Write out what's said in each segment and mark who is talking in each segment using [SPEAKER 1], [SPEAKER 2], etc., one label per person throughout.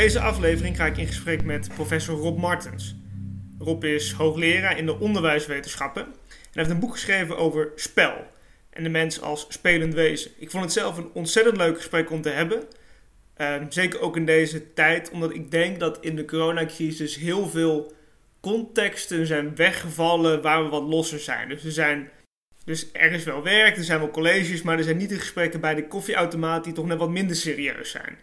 [SPEAKER 1] deze aflevering ga ik in gesprek met professor Rob Martens. Rob is hoogleraar in de onderwijswetenschappen en heeft een boek geschreven over spel en de mens als spelend wezen. Ik vond het zelf een ontzettend leuk gesprek om te hebben. Ehm, zeker ook in deze tijd, omdat ik denk dat in de coronacrisis heel veel contexten zijn weggevallen waar we wat losser zijn. Dus er zijn dus er is wel werk, er zijn wel colleges, maar er zijn niet de gesprekken bij de koffieautomaat die toch net wat minder serieus zijn.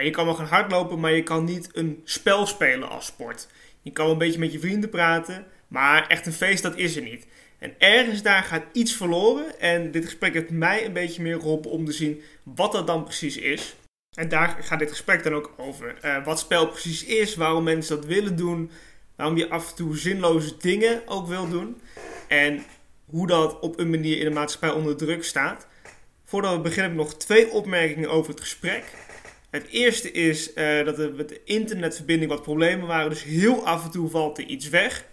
[SPEAKER 1] Je kan wel gaan hardlopen, maar je kan niet een spel spelen als sport. Je kan wel een beetje met je vrienden praten, maar echt een feest dat is er niet. En ergens daar gaat iets verloren en dit gesprek heeft mij een beetje meer geholpen om te zien wat dat dan precies is. En daar gaat dit gesprek dan ook over. Uh, wat spel precies is, waarom mensen dat willen doen, waarom je af en toe zinloze dingen ook wil doen. En hoe dat op een manier in de maatschappij onder druk staat. Voordat we beginnen heb ik nog twee opmerkingen over het gesprek. Het eerste is uh, dat er met de internetverbinding wat problemen waren, dus heel af en toe valt er iets weg.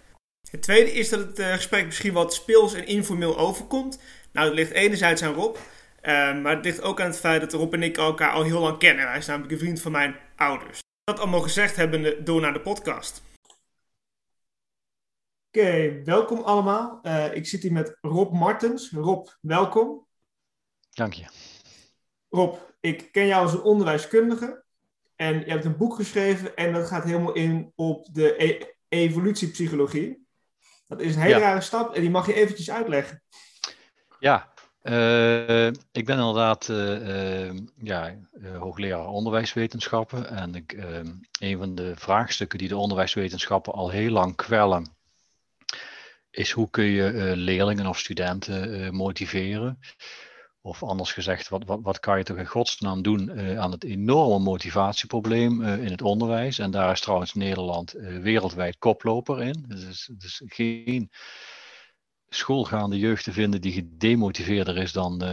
[SPEAKER 1] Het tweede is dat het uh, gesprek misschien wat speels en informeel overkomt. Nou, dat ligt enerzijds aan Rob, uh, maar het ligt ook aan het feit dat Rob en ik elkaar al heel lang kennen. Hij is namelijk een vriend van mijn ouders. Dat allemaal gezegd hebben door naar de podcast. Oké, okay, welkom allemaal. Uh, ik zit hier met Rob Martens. Rob, welkom.
[SPEAKER 2] Dank je.
[SPEAKER 1] Rob, ik ken jou als een onderwijskundige. En je hebt een boek geschreven en dat gaat helemaal in op de e evolutiepsychologie. Dat is een hele ja. rare stap en die mag je eventjes uitleggen.
[SPEAKER 2] Ja, uh, ik ben inderdaad uh, ja, hoogleraar onderwijswetenschappen. En ik, een van de vraagstukken die de onderwijswetenschappen al heel lang kwellen is hoe kun je leerlingen of studenten motiveren? Of anders gezegd, wat, wat, wat kan je toch in godsnaam doen uh, aan het enorme motivatieprobleem in het onderwijs? En daar is trouwens Nederland wereldwijd koploper in. Dus, dus geen schoolgaande jeugd te vinden die gedemotiveerder is dan,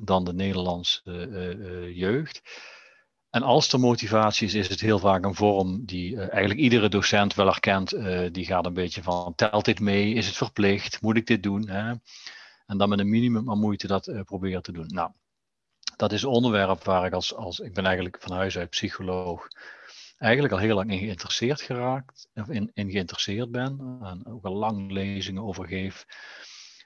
[SPEAKER 2] dan de Nederlandse jeugd. En als er motivatie is, is het heel vaak een vorm die eigenlijk iedere docent wel herkent. Die gaat een beetje van, telt dit mee? Is het verplicht? Moet ik dit doen? Hè? En dan met een minimum aan moeite dat uh, proberen te doen. Nou, dat is een onderwerp waar ik als, als, ik ben eigenlijk van huis uit psycholoog, eigenlijk al heel lang in geïnteresseerd geraakt, of in, in geïnteresseerd ben. En ook al lang lezingen over geef.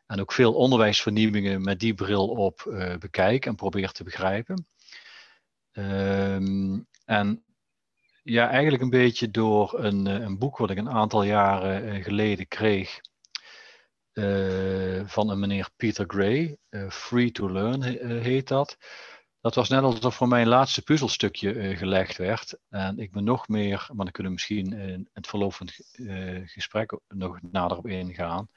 [SPEAKER 2] En ook veel onderwijsvernieuwingen met die bril op bekijk en probeer te begrijpen. Um, en ja, eigenlijk een beetje door een, eh, een boek wat ik een aantal jaren eh, geleden kreeg. Uh, van een meneer Peter Gray, uh, Free to Learn heet dat. Dat was net alsof voor mij een laatste puzzelstukje gelegd werd. En ik ben nog meer, maar dan kunnen we misschien in het verloop van gesprek nog nader op ingaan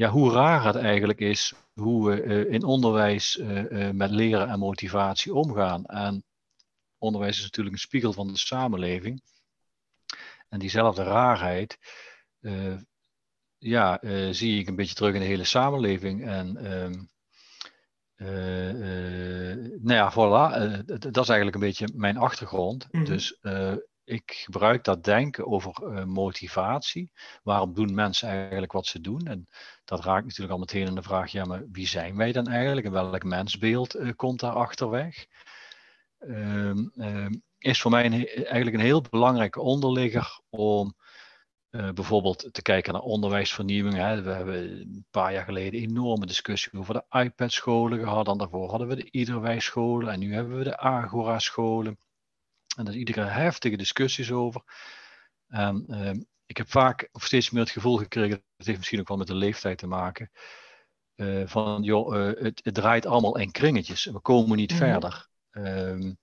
[SPEAKER 2] ja, hoe raar het eigenlijk is hoe we uh, in onderwijs uh, met leren en motivatie omgaan. En onderwijs is natuurlijk een spiegel van de samenleving. En diezelfde raarheid, ja, zie ik een beetje terug in de hele samenleving. En ehm, nou ja, voilà, dat is eigenlijk een beetje mijn achtergrond. Mm -hmm. Dus ik gebruik dat denken over motivatie. Waarom doen mensen eigenlijk wat ze doen? En dat raakt natuurlijk al meteen in de vraag, ja, maar wie zijn wij dan eigenlijk? En welk mensbeeld komt daar achterweg? Um, um, is voor mij een, eigenlijk een heel belangrijke onderligger om uh, bijvoorbeeld te kijken naar onderwijsvernieuwing. Hè. We hebben een paar jaar geleden een enorme discussie over de iPad-scholen gehad. En daarvoor hadden we de Iederwijs-scholen en nu hebben we de Agora-scholen. En daar is iedere heftige discussies over. En uh, ik heb vaak of steeds meer het gevoel gekregen, dat heeft misschien ook wel met de leeftijd te maken, uh, van joh, uh, het, het, draait allemaal in kringetjes. We komen niet mm -hmm. verder. Um,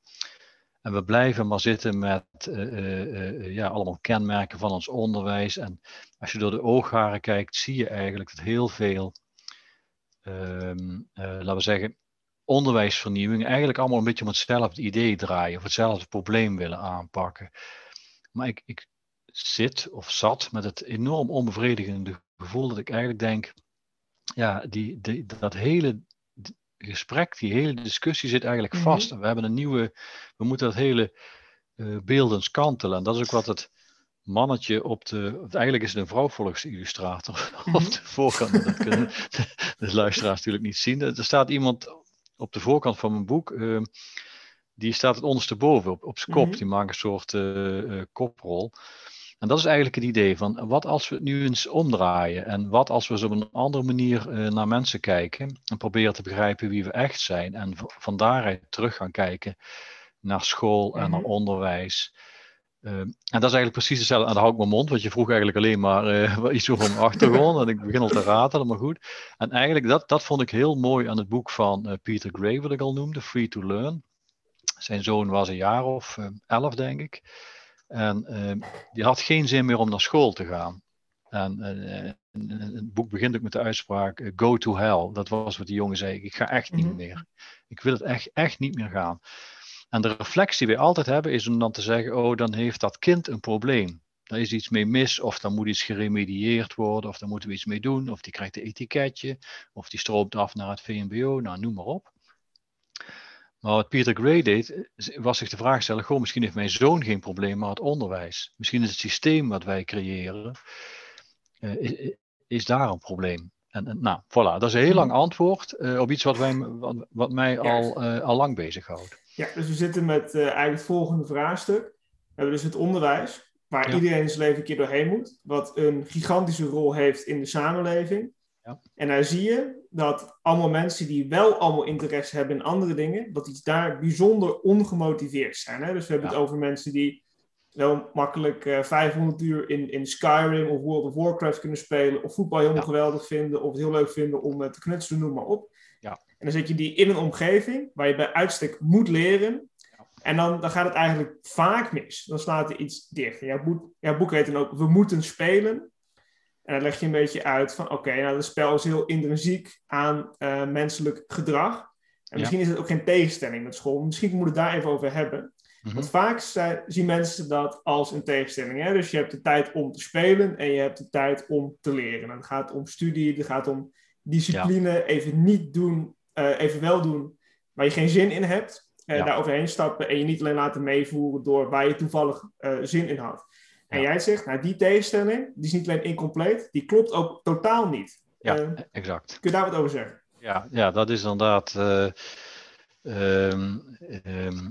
[SPEAKER 2] en we blijven maar zitten met uh, ja, allemaal kenmerken van ons onderwijs. En als je door de oogharen kijkt, zie je eigenlijk dat heel veel, um, laten we zeggen, onderwijsvernieuwing eigenlijk allemaal een beetje om hetzelfde idee draaien of hetzelfde probleem willen aanpakken. Maar ik, ik zit of zat met het enorm onbevredigende gevoel dat ik eigenlijk denk, ja, die, die, dat hele gesprek, die hele discussie zit eigenlijk mhm. vast. En we hebben een nieuwe, we moeten dat hele uh, beeldens kantelen. En dat is ook wat het mannetje op de, eigenlijk is het een vrouwvolksillustrator mm -hmm. op de voorkant. Dat kunnen de luisteraars natuurlijk niet zien. Er staat iemand op de voorkant van mijn boek. Uh, die staat het ondersteboven op, op zijn kop.
[SPEAKER 1] Mhm.
[SPEAKER 2] Die maakt een soort uh, koprol. En dat is eigenlijk het idee van wat als we het nu eens omdraaien en wat als we eens op een andere manier uh, naar mensen kijken en proberen te begrijpen wie we echt zijn en van daaruit terug gaan kijken naar school en naar
[SPEAKER 1] Mhm.
[SPEAKER 2] onderwijs. Uh, en dat is eigenlijk precies hetzelfde. En dan hou ik mijn mond, want je vroeg eigenlijk alleen maar uh, iets over mijn achtergrond. en ik begin al te ratelen, maar goed. En eigenlijk, dat, dat vond ik heel mooi aan het boek van uh, Peter Gray, wat ik al noemde, Free to Learn. Zijn zoon was een jaar of elf, denk ik. En die had geen zin meer om naar school te gaan. En het boek begint ook met de uitspraak: Go to hell. Dat was wat die jongen zei. Ik ga echt niet
[SPEAKER 1] Mhm.
[SPEAKER 2] meer. Ik wil het echt, echt niet meer gaan. En de reflectie die wij altijd hebben is om dan te zeggen: Oh, dan heeft dat kind een probleem. Daar is iets mee mis, of dan moet iets geremedieerd worden, of daar moeten we iets mee doen, of die krijgt een etiketje, of die stroomt af naar het VMBO, nou noem maar op. Maar wat Peter Gray deed, was zich de vraag stellen: Goh, misschien heeft mijn zoon geen probleem, maar het onderwijs. Misschien is het systeem wat wij creëren, uh, is, is, daar een probleem. En, en, nou, voilà, dat is een heel lang antwoord uh, op iets wat, wij, wat, wat mij al, uh, al lang bezighoudt.
[SPEAKER 1] Ja, dus we zitten met eigenlijk het volgende vraagstuk. We hebben dus het onderwijs, waar ja. iedereen in zijn leven een keer doorheen moet, wat een gigantische rol heeft in de samenleving.
[SPEAKER 2] Ja.
[SPEAKER 1] En daar zie je dat allemaal mensen die wel allemaal interesse hebben in andere dingen, dat die daar bijzonder ongemotiveerd zijn. Hè? Dus we hebben
[SPEAKER 2] Ja.
[SPEAKER 1] het over mensen die wel makkelijk eh, 500 uur in, in Skyrim of World of Warcraft kunnen spelen, of voetbal helemaal
[SPEAKER 2] Ja.
[SPEAKER 1] geweldig vinden, of het heel leuk vinden om eh, te knutselen, noem maar op.
[SPEAKER 2] Ja.
[SPEAKER 1] En dan zet je die in een omgeving waar je bij uitstek moet leren. En dan, dan gaat het eigenlijk vaak mis. Dan slaat er iets dicht. En jouw boek, jouw boek heet dan ook We moeten spelen. En dan leg je een beetje uit van oké, nou het spel is heel intrinsiek aan eh, menselijk gedrag. En
[SPEAKER 2] Ja.
[SPEAKER 1] misschien is het ook geen tegenstelling met school. Misschien moeten we het daar even over hebben.
[SPEAKER 2] Mhm.
[SPEAKER 1] Want vaak zijn- zien mensen dat als een tegenstelling. Hè? Dus je hebt de tijd om te spelen en je hebt de tijd om te leren. En het gaat om studie, het gaat om discipline. Even niet doen, eh, even wel doen waar je geen zin in hebt. Eh,
[SPEAKER 2] Ja.
[SPEAKER 1] Daar overheen stappen en je niet alleen laten meevoeren door waar je toevallig zin in had. En
[SPEAKER 2] Ja.
[SPEAKER 1] jij zegt, nou die tegenstelling, die is niet alleen incompleet, die klopt ook totaal niet.
[SPEAKER 2] Ja,
[SPEAKER 1] Eh,
[SPEAKER 2] exact.
[SPEAKER 1] kun je daar wat over zeggen?
[SPEAKER 2] Ja, ja dat is inderdaad. ehm,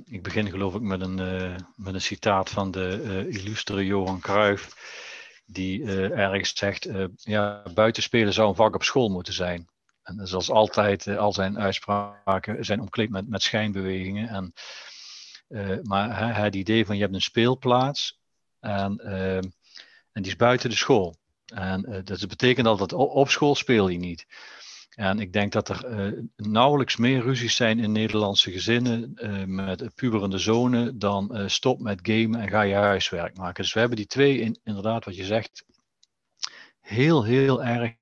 [SPEAKER 2] ik begin geloof ik met een, eh, met een citaat van de illustere Johan Cruijff, die ergens zegt: ja, buitenspelen zou een vak op school moeten zijn. En zoals altijd, al zijn uitspraken zijn omkleed met, met schijnbewegingen. En, maar het idee van je hebt een speelplaats en, ehm, en die is buiten de school. En eh, dat betekent al dat op school speel je niet. En ik denk dat er eh, nauwelijks meer ruzies zijn in Nederlandse gezinnen eh, met puberende zonen dan stop met gamen en ga je huiswerk maken. Dus we hebben die twee, in, inderdaad wat je zegt, heel, heel erg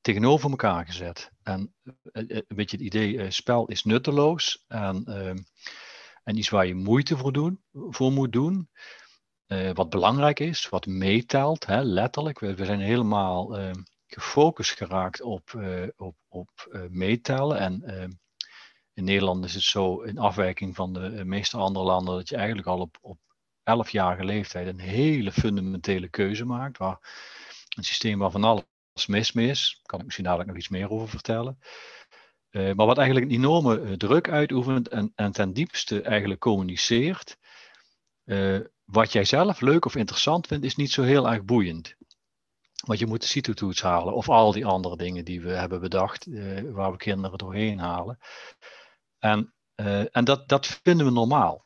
[SPEAKER 2] tegenover elkaar gezet. En een beetje het idee, spel is nutteloos en, ehm, en iets waar je moeite voor, doen, voor moet doen. Eh, wat belangrijk is, wat meetelt, hè, letterlijk. We, zijn helemaal ehm, gefocust geraakt op, eh, op, op eh, meetellen. En ehm, in Nederland is het zo, in afwijking van de eh, meeste andere landen, dat je eigenlijk al op, op 11-jarige leeftijd een hele fundamentele keuze maakt. Een systeem waar van alles mis mee is. Daar kan ik misschien dadelijk nog iets meer over vertellen. Eh, maar wat eigenlijk een enorme eh, druk uitoefent en, en ten diepste eigenlijk communiceert. eh, wat jij zelf leuk of interessant vindt, is niet zo heel erg boeiend. Want je moet de CITO-toets halen of al die andere dingen die we hebben bedacht, eh, waar we kinderen doorheen halen. En, eh, en dat, dat vinden we normaal.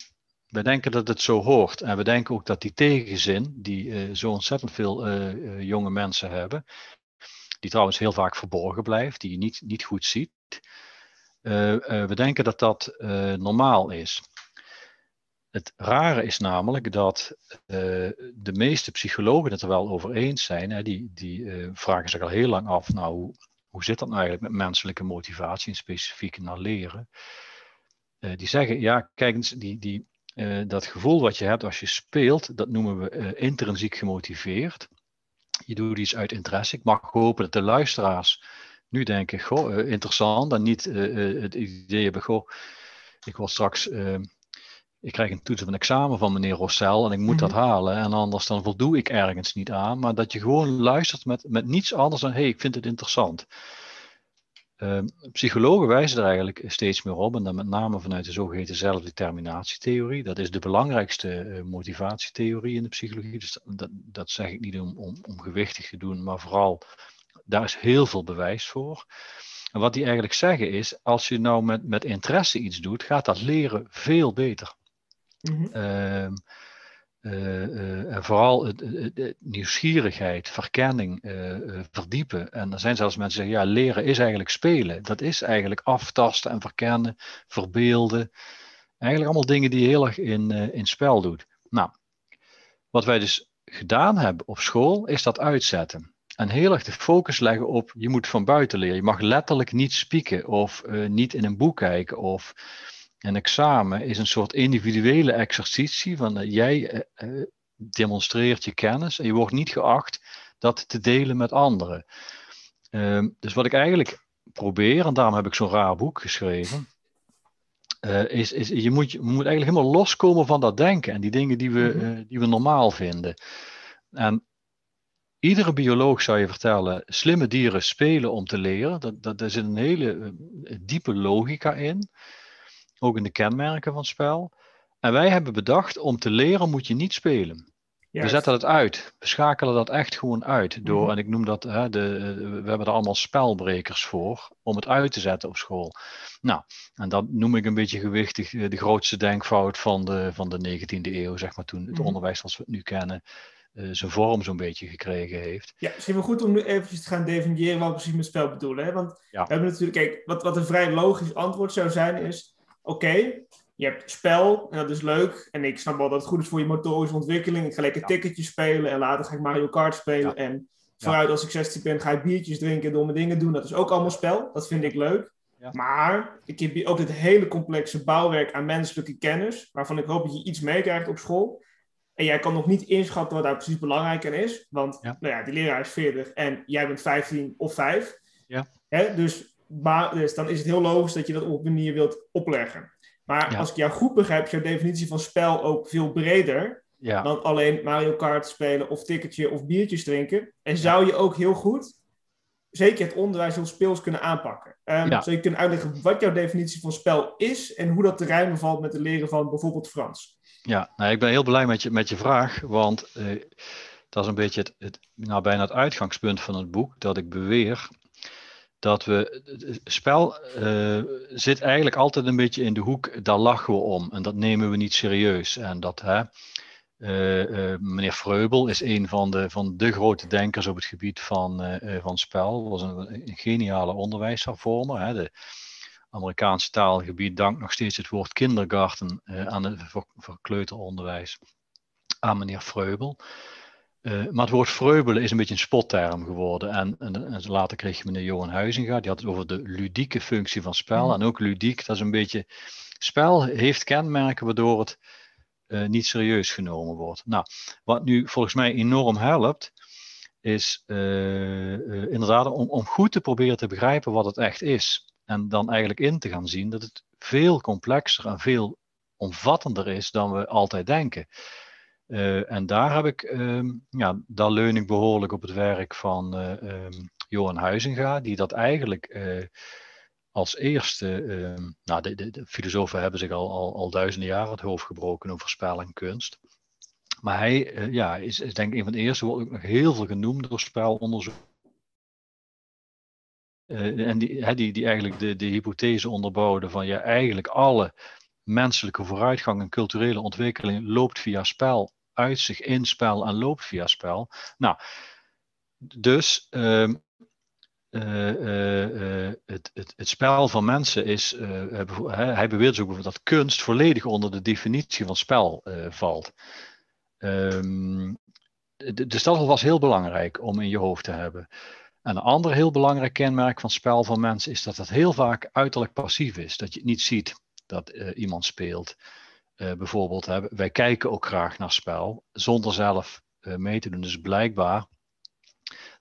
[SPEAKER 2] We denken dat het zo hoort. En we denken ook dat die tegenzin, die eh, zo ontzettend veel jonge mensen hebben, die trouwens heel vaak verborgen blijft, die je niet, niet goed ziet. we denken dat dat normaal is. Het rare is namelijk dat eh, de meeste psychologen het er wel over eens zijn. Hè, die die eh, vragen zich al heel lang af, nou, hoe, hoe zit dat nou eigenlijk met menselijke motivatie en specifiek naar leren? Eh, die zeggen, ja, kijk eens, die, die, dat gevoel wat je hebt als je speelt, dat noemen we intrinsiek gemotiveerd. Je doet iets uit interesse. Ik mag hopen dat de luisteraars nu denken, goh, interessant, en niet het idee hebben, goh, ik wil straks, ik krijg een toets of een examen van meneer Rossel en ik moet dat
[SPEAKER 1] Mhm.
[SPEAKER 2] halen en anders dan voldoe ik ergens niet aan, maar dat je gewoon luistert met, met niets anders dan, hé, hey, ik vind het interessant. Ehm, psychologen wijzen er eigenlijk steeds meer op, en dan met name vanuit de zogeheten zelfdeterminatietheorie. Dat is de belangrijkste uh, motivatietheorie in de psychologie. Dus dat, dat zeg ik niet om, om, om, gewichtig te doen, maar vooral daar is heel veel bewijs voor. En wat die eigenlijk zeggen is, als je nou met, met interesse iets doet, gaat dat leren veel beter. Mm uh, en vooral het, het, nieuwsgierigheid, verkenning, uh, verdiepen. En er zijn zelfs mensen die zeggen, ja, leren is eigenlijk spelen. Dat is eigenlijk aftasten en verkennen, verbeelden. Eigenlijk allemaal dingen die je heel erg in, in spel doet. Nou, wat wij dus gedaan hebben op school, is dat uitzetten. En heel erg de focus leggen op, je moet van buiten leren. Je mag letterlijk niet spieken of niet in een boek kijken of een examen is een soort individuele exercitie van uh, jij uh, demonstreert je kennis en je wordt niet geacht dat te delen met anderen. Uh, dus wat ik eigenlijk probeer, en daarom heb ik zo'n raar boek geschreven, is, is je, moet, je moet eigenlijk helemaal loskomen van dat denken en die dingen die we, mm die we normaal vinden. En iedere bioloog zou je vertellen, slimme dieren spelen om te leren. Dat, dat, daar zit een hele diepe logica in ook in de kenmerken van het spel. En wij hebben bedacht, om te leren moet je niet spelen. We zetten het uit. We schakelen dat echt gewoon uit. Door, mhm. en ik noem dat, hè, de, we hebben er allemaal spelbrekers voor, om het uit te zetten op school. Nou, en dat noem ik een beetje gewichtig eh, de grootste denkfout van de, van de 19e eeuw, zeg maar, toen het mhm. onderwijs zoals we het nu kennen, uh, zijn vorm zo'n beetje gekregen heeft.
[SPEAKER 1] Ja, misschien wel goed om nu eventjes te gaan definiëren wat we precies met spel bedoelen. Hè? Want we hebben natuurlijk, kijk, wat, wat een vrij logisch antwoord zou zijn is, oké, je hebt spel en dat is leuk. En ik snap wel dat het goed is voor je motorische ontwikkeling. Ik ga lekker ja. ticketjes spelen en later ga ik Mario Kart spelen. En vooruit als ik 16 ben ga ik biertjes drinken en domme dingen doen. Dat is ook allemaal spel. Dat vind ik leuk. Maar ik heb hier ook dit hele complexe bouwwerk aan menselijke kennis, waarvan ik hoop dat je iets meekrijgt op school. En jij kan nog niet inschatten wat daar precies belangrijk aan is. Want Nou ja, die leraar is 40 en jij bent 15 of 5.
[SPEAKER 2] Ja.
[SPEAKER 1] Hè? Dus dus dan is het heel logisch dat je dat op een manier wilt opleggen. Maar als ik jou goed begrijp, is jouw definitie van spel ook veel breder dan alleen Mario Kart spelen of ticketje of biertjes drinken. En zou je ook heel goed, zeker het onderwijs heel speels kunnen aanpakken. Um, Zou je kunnen uitleggen wat jouw definitie van spel is en hoe dat te rijmen valt met het leren van bijvoorbeeld Frans?
[SPEAKER 2] Ja, nou, ik ben heel blij met je, met je vraag, want uh, dat is een beetje het, het, nou, bijna het uitgangspunt van het boek, dat ik beweer dat we. Het spel uh, zit eigenlijk altijd een beetje in de hoek, daar lachen we om en dat nemen we niet serieus. En dat, hè, uh, uh, meneer Freubel is een van de, van de grote denkers op het gebied van, van spel. Was een, geniale onderwijshervormer. De Amerikaanse taalgebied dankt nog steeds het woord kindergarten aan het voor kleuteronderwijs aan meneer Freubel. Uh, maar het woord vreubelen is een beetje een spotterm geworden. En, en, en, later kreeg je meneer Johan Huizinga, die had het over de ludieke functie van spel. Mm. En ook ludiek, dat is een beetje. Spel heeft kenmerken waardoor het uh, niet serieus genomen wordt. Nou, wat nu volgens mij enorm helpt, is uh, inderdaad om, om goed te proberen te begrijpen wat het echt is. En dan eigenlijk in te gaan zien dat het veel complexer en veel omvattender is dan we altijd denken. Uh, en daar heb ik, um, ja, daar leun ik behoorlijk op het werk van uh, um, Johan Huizinga, die dat eigenlijk uh, als eerste, um, nou, de, de, de, filosofen hebben zich al, al, al, duizenden jaren het hoofd gebroken over spel en kunst. Maar hij ja, is, is denk ik een van de eerste, wordt ook nog heel veel genoemd door spelonderzoek. en die, die, die eigenlijk de, de hypothese onderbouwde van ja, eigenlijk alle menselijke vooruitgang en culturele ontwikkeling loopt via spel uit zich in spel en loopt via spel. Nou, dus uh, uh, het, het, het, spel van mensen is, hij beweert ook dat kunst volledig onder de definitie van spel valt. Um, dus dat was heel belangrijk om in je hoofd te hebben. En een ander heel belangrijk kenmerk van spel van mensen is dat het heel vaak uiterlijk passief is. Dat je niet ziet dat iemand speelt. Uh, bijvoorbeeld, hè, wij kijken ook graag naar spel zonder zelf uh, mee te doen. Dus blijkbaar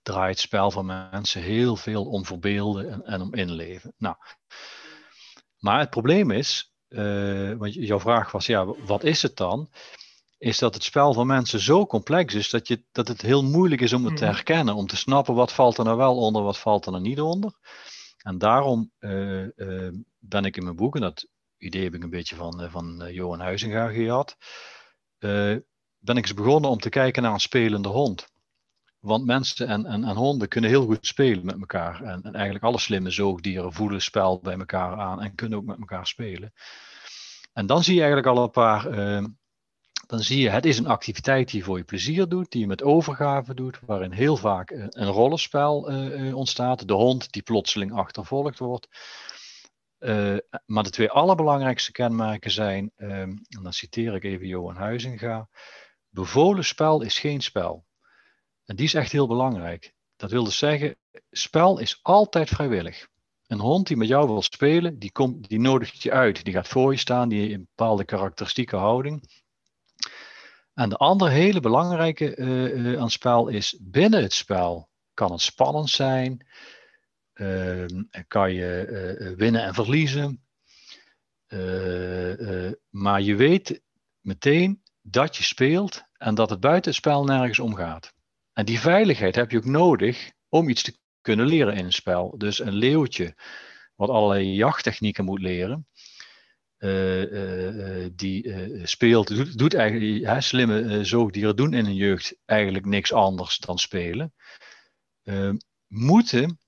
[SPEAKER 2] draait het spel van mensen heel veel om verbeelden en, en om inleven. Nou, maar het probleem is, uh, want jouw vraag was, ja, wat is het dan? Is dat het spel van mensen zo complex is dat, je, dat het heel moeilijk is om het te mhm. herkennen, om te snappen wat valt er nou wel onder, wat valt er nou niet onder. En daarom ben ik in mijn boek, en dat idee heb ik een beetje van, van Johan Huizinga gehad, ben ik eens begonnen om te kijken naar een spelende hond. Want mensen en, en, en, honden kunnen heel goed spelen met elkaar. En, en, eigenlijk alle slimme zoogdieren voelen spel bij elkaar aan en kunnen ook met elkaar spelen. En dan zie je eigenlijk al een paar. Dan zie je, het is een activiteit die voor je plezier doet, die je met overgave doet, waarin heel vaak een, rollenspel ontstaat. De hond die plotseling achtervolgd wordt. Uh, maar de twee allerbelangrijkste kenmerken zijn, ehm, en dan citeer ik even Johan Huizinga, bevolen spel is geen spel. En die is echt heel belangrijk. Dat wil dus zeggen, spel is altijd vrijwillig. Een hond die met jou wil spelen, die, komt, die nodigt je uit. Die gaat voor je staan, die heeft een bepaalde karakteristieke houding. En de andere hele belangrijke uh, aan spel is, binnen het spel kan het spannend zijn. Uh, kan je uh, winnen en verliezen. maar je weet meteen dat je speelt en dat het buiten het spel nergens omgaat. En die veiligheid heb je ook nodig om iets te kunnen leren in een spel. Dus een leeuwtje, wat allerlei jachttechnieken moet leren, die speelt, doet, eigenlijk, hè, slimme zoogdieren doen in hun jeugd eigenlijk niks anders dan spelen, moeten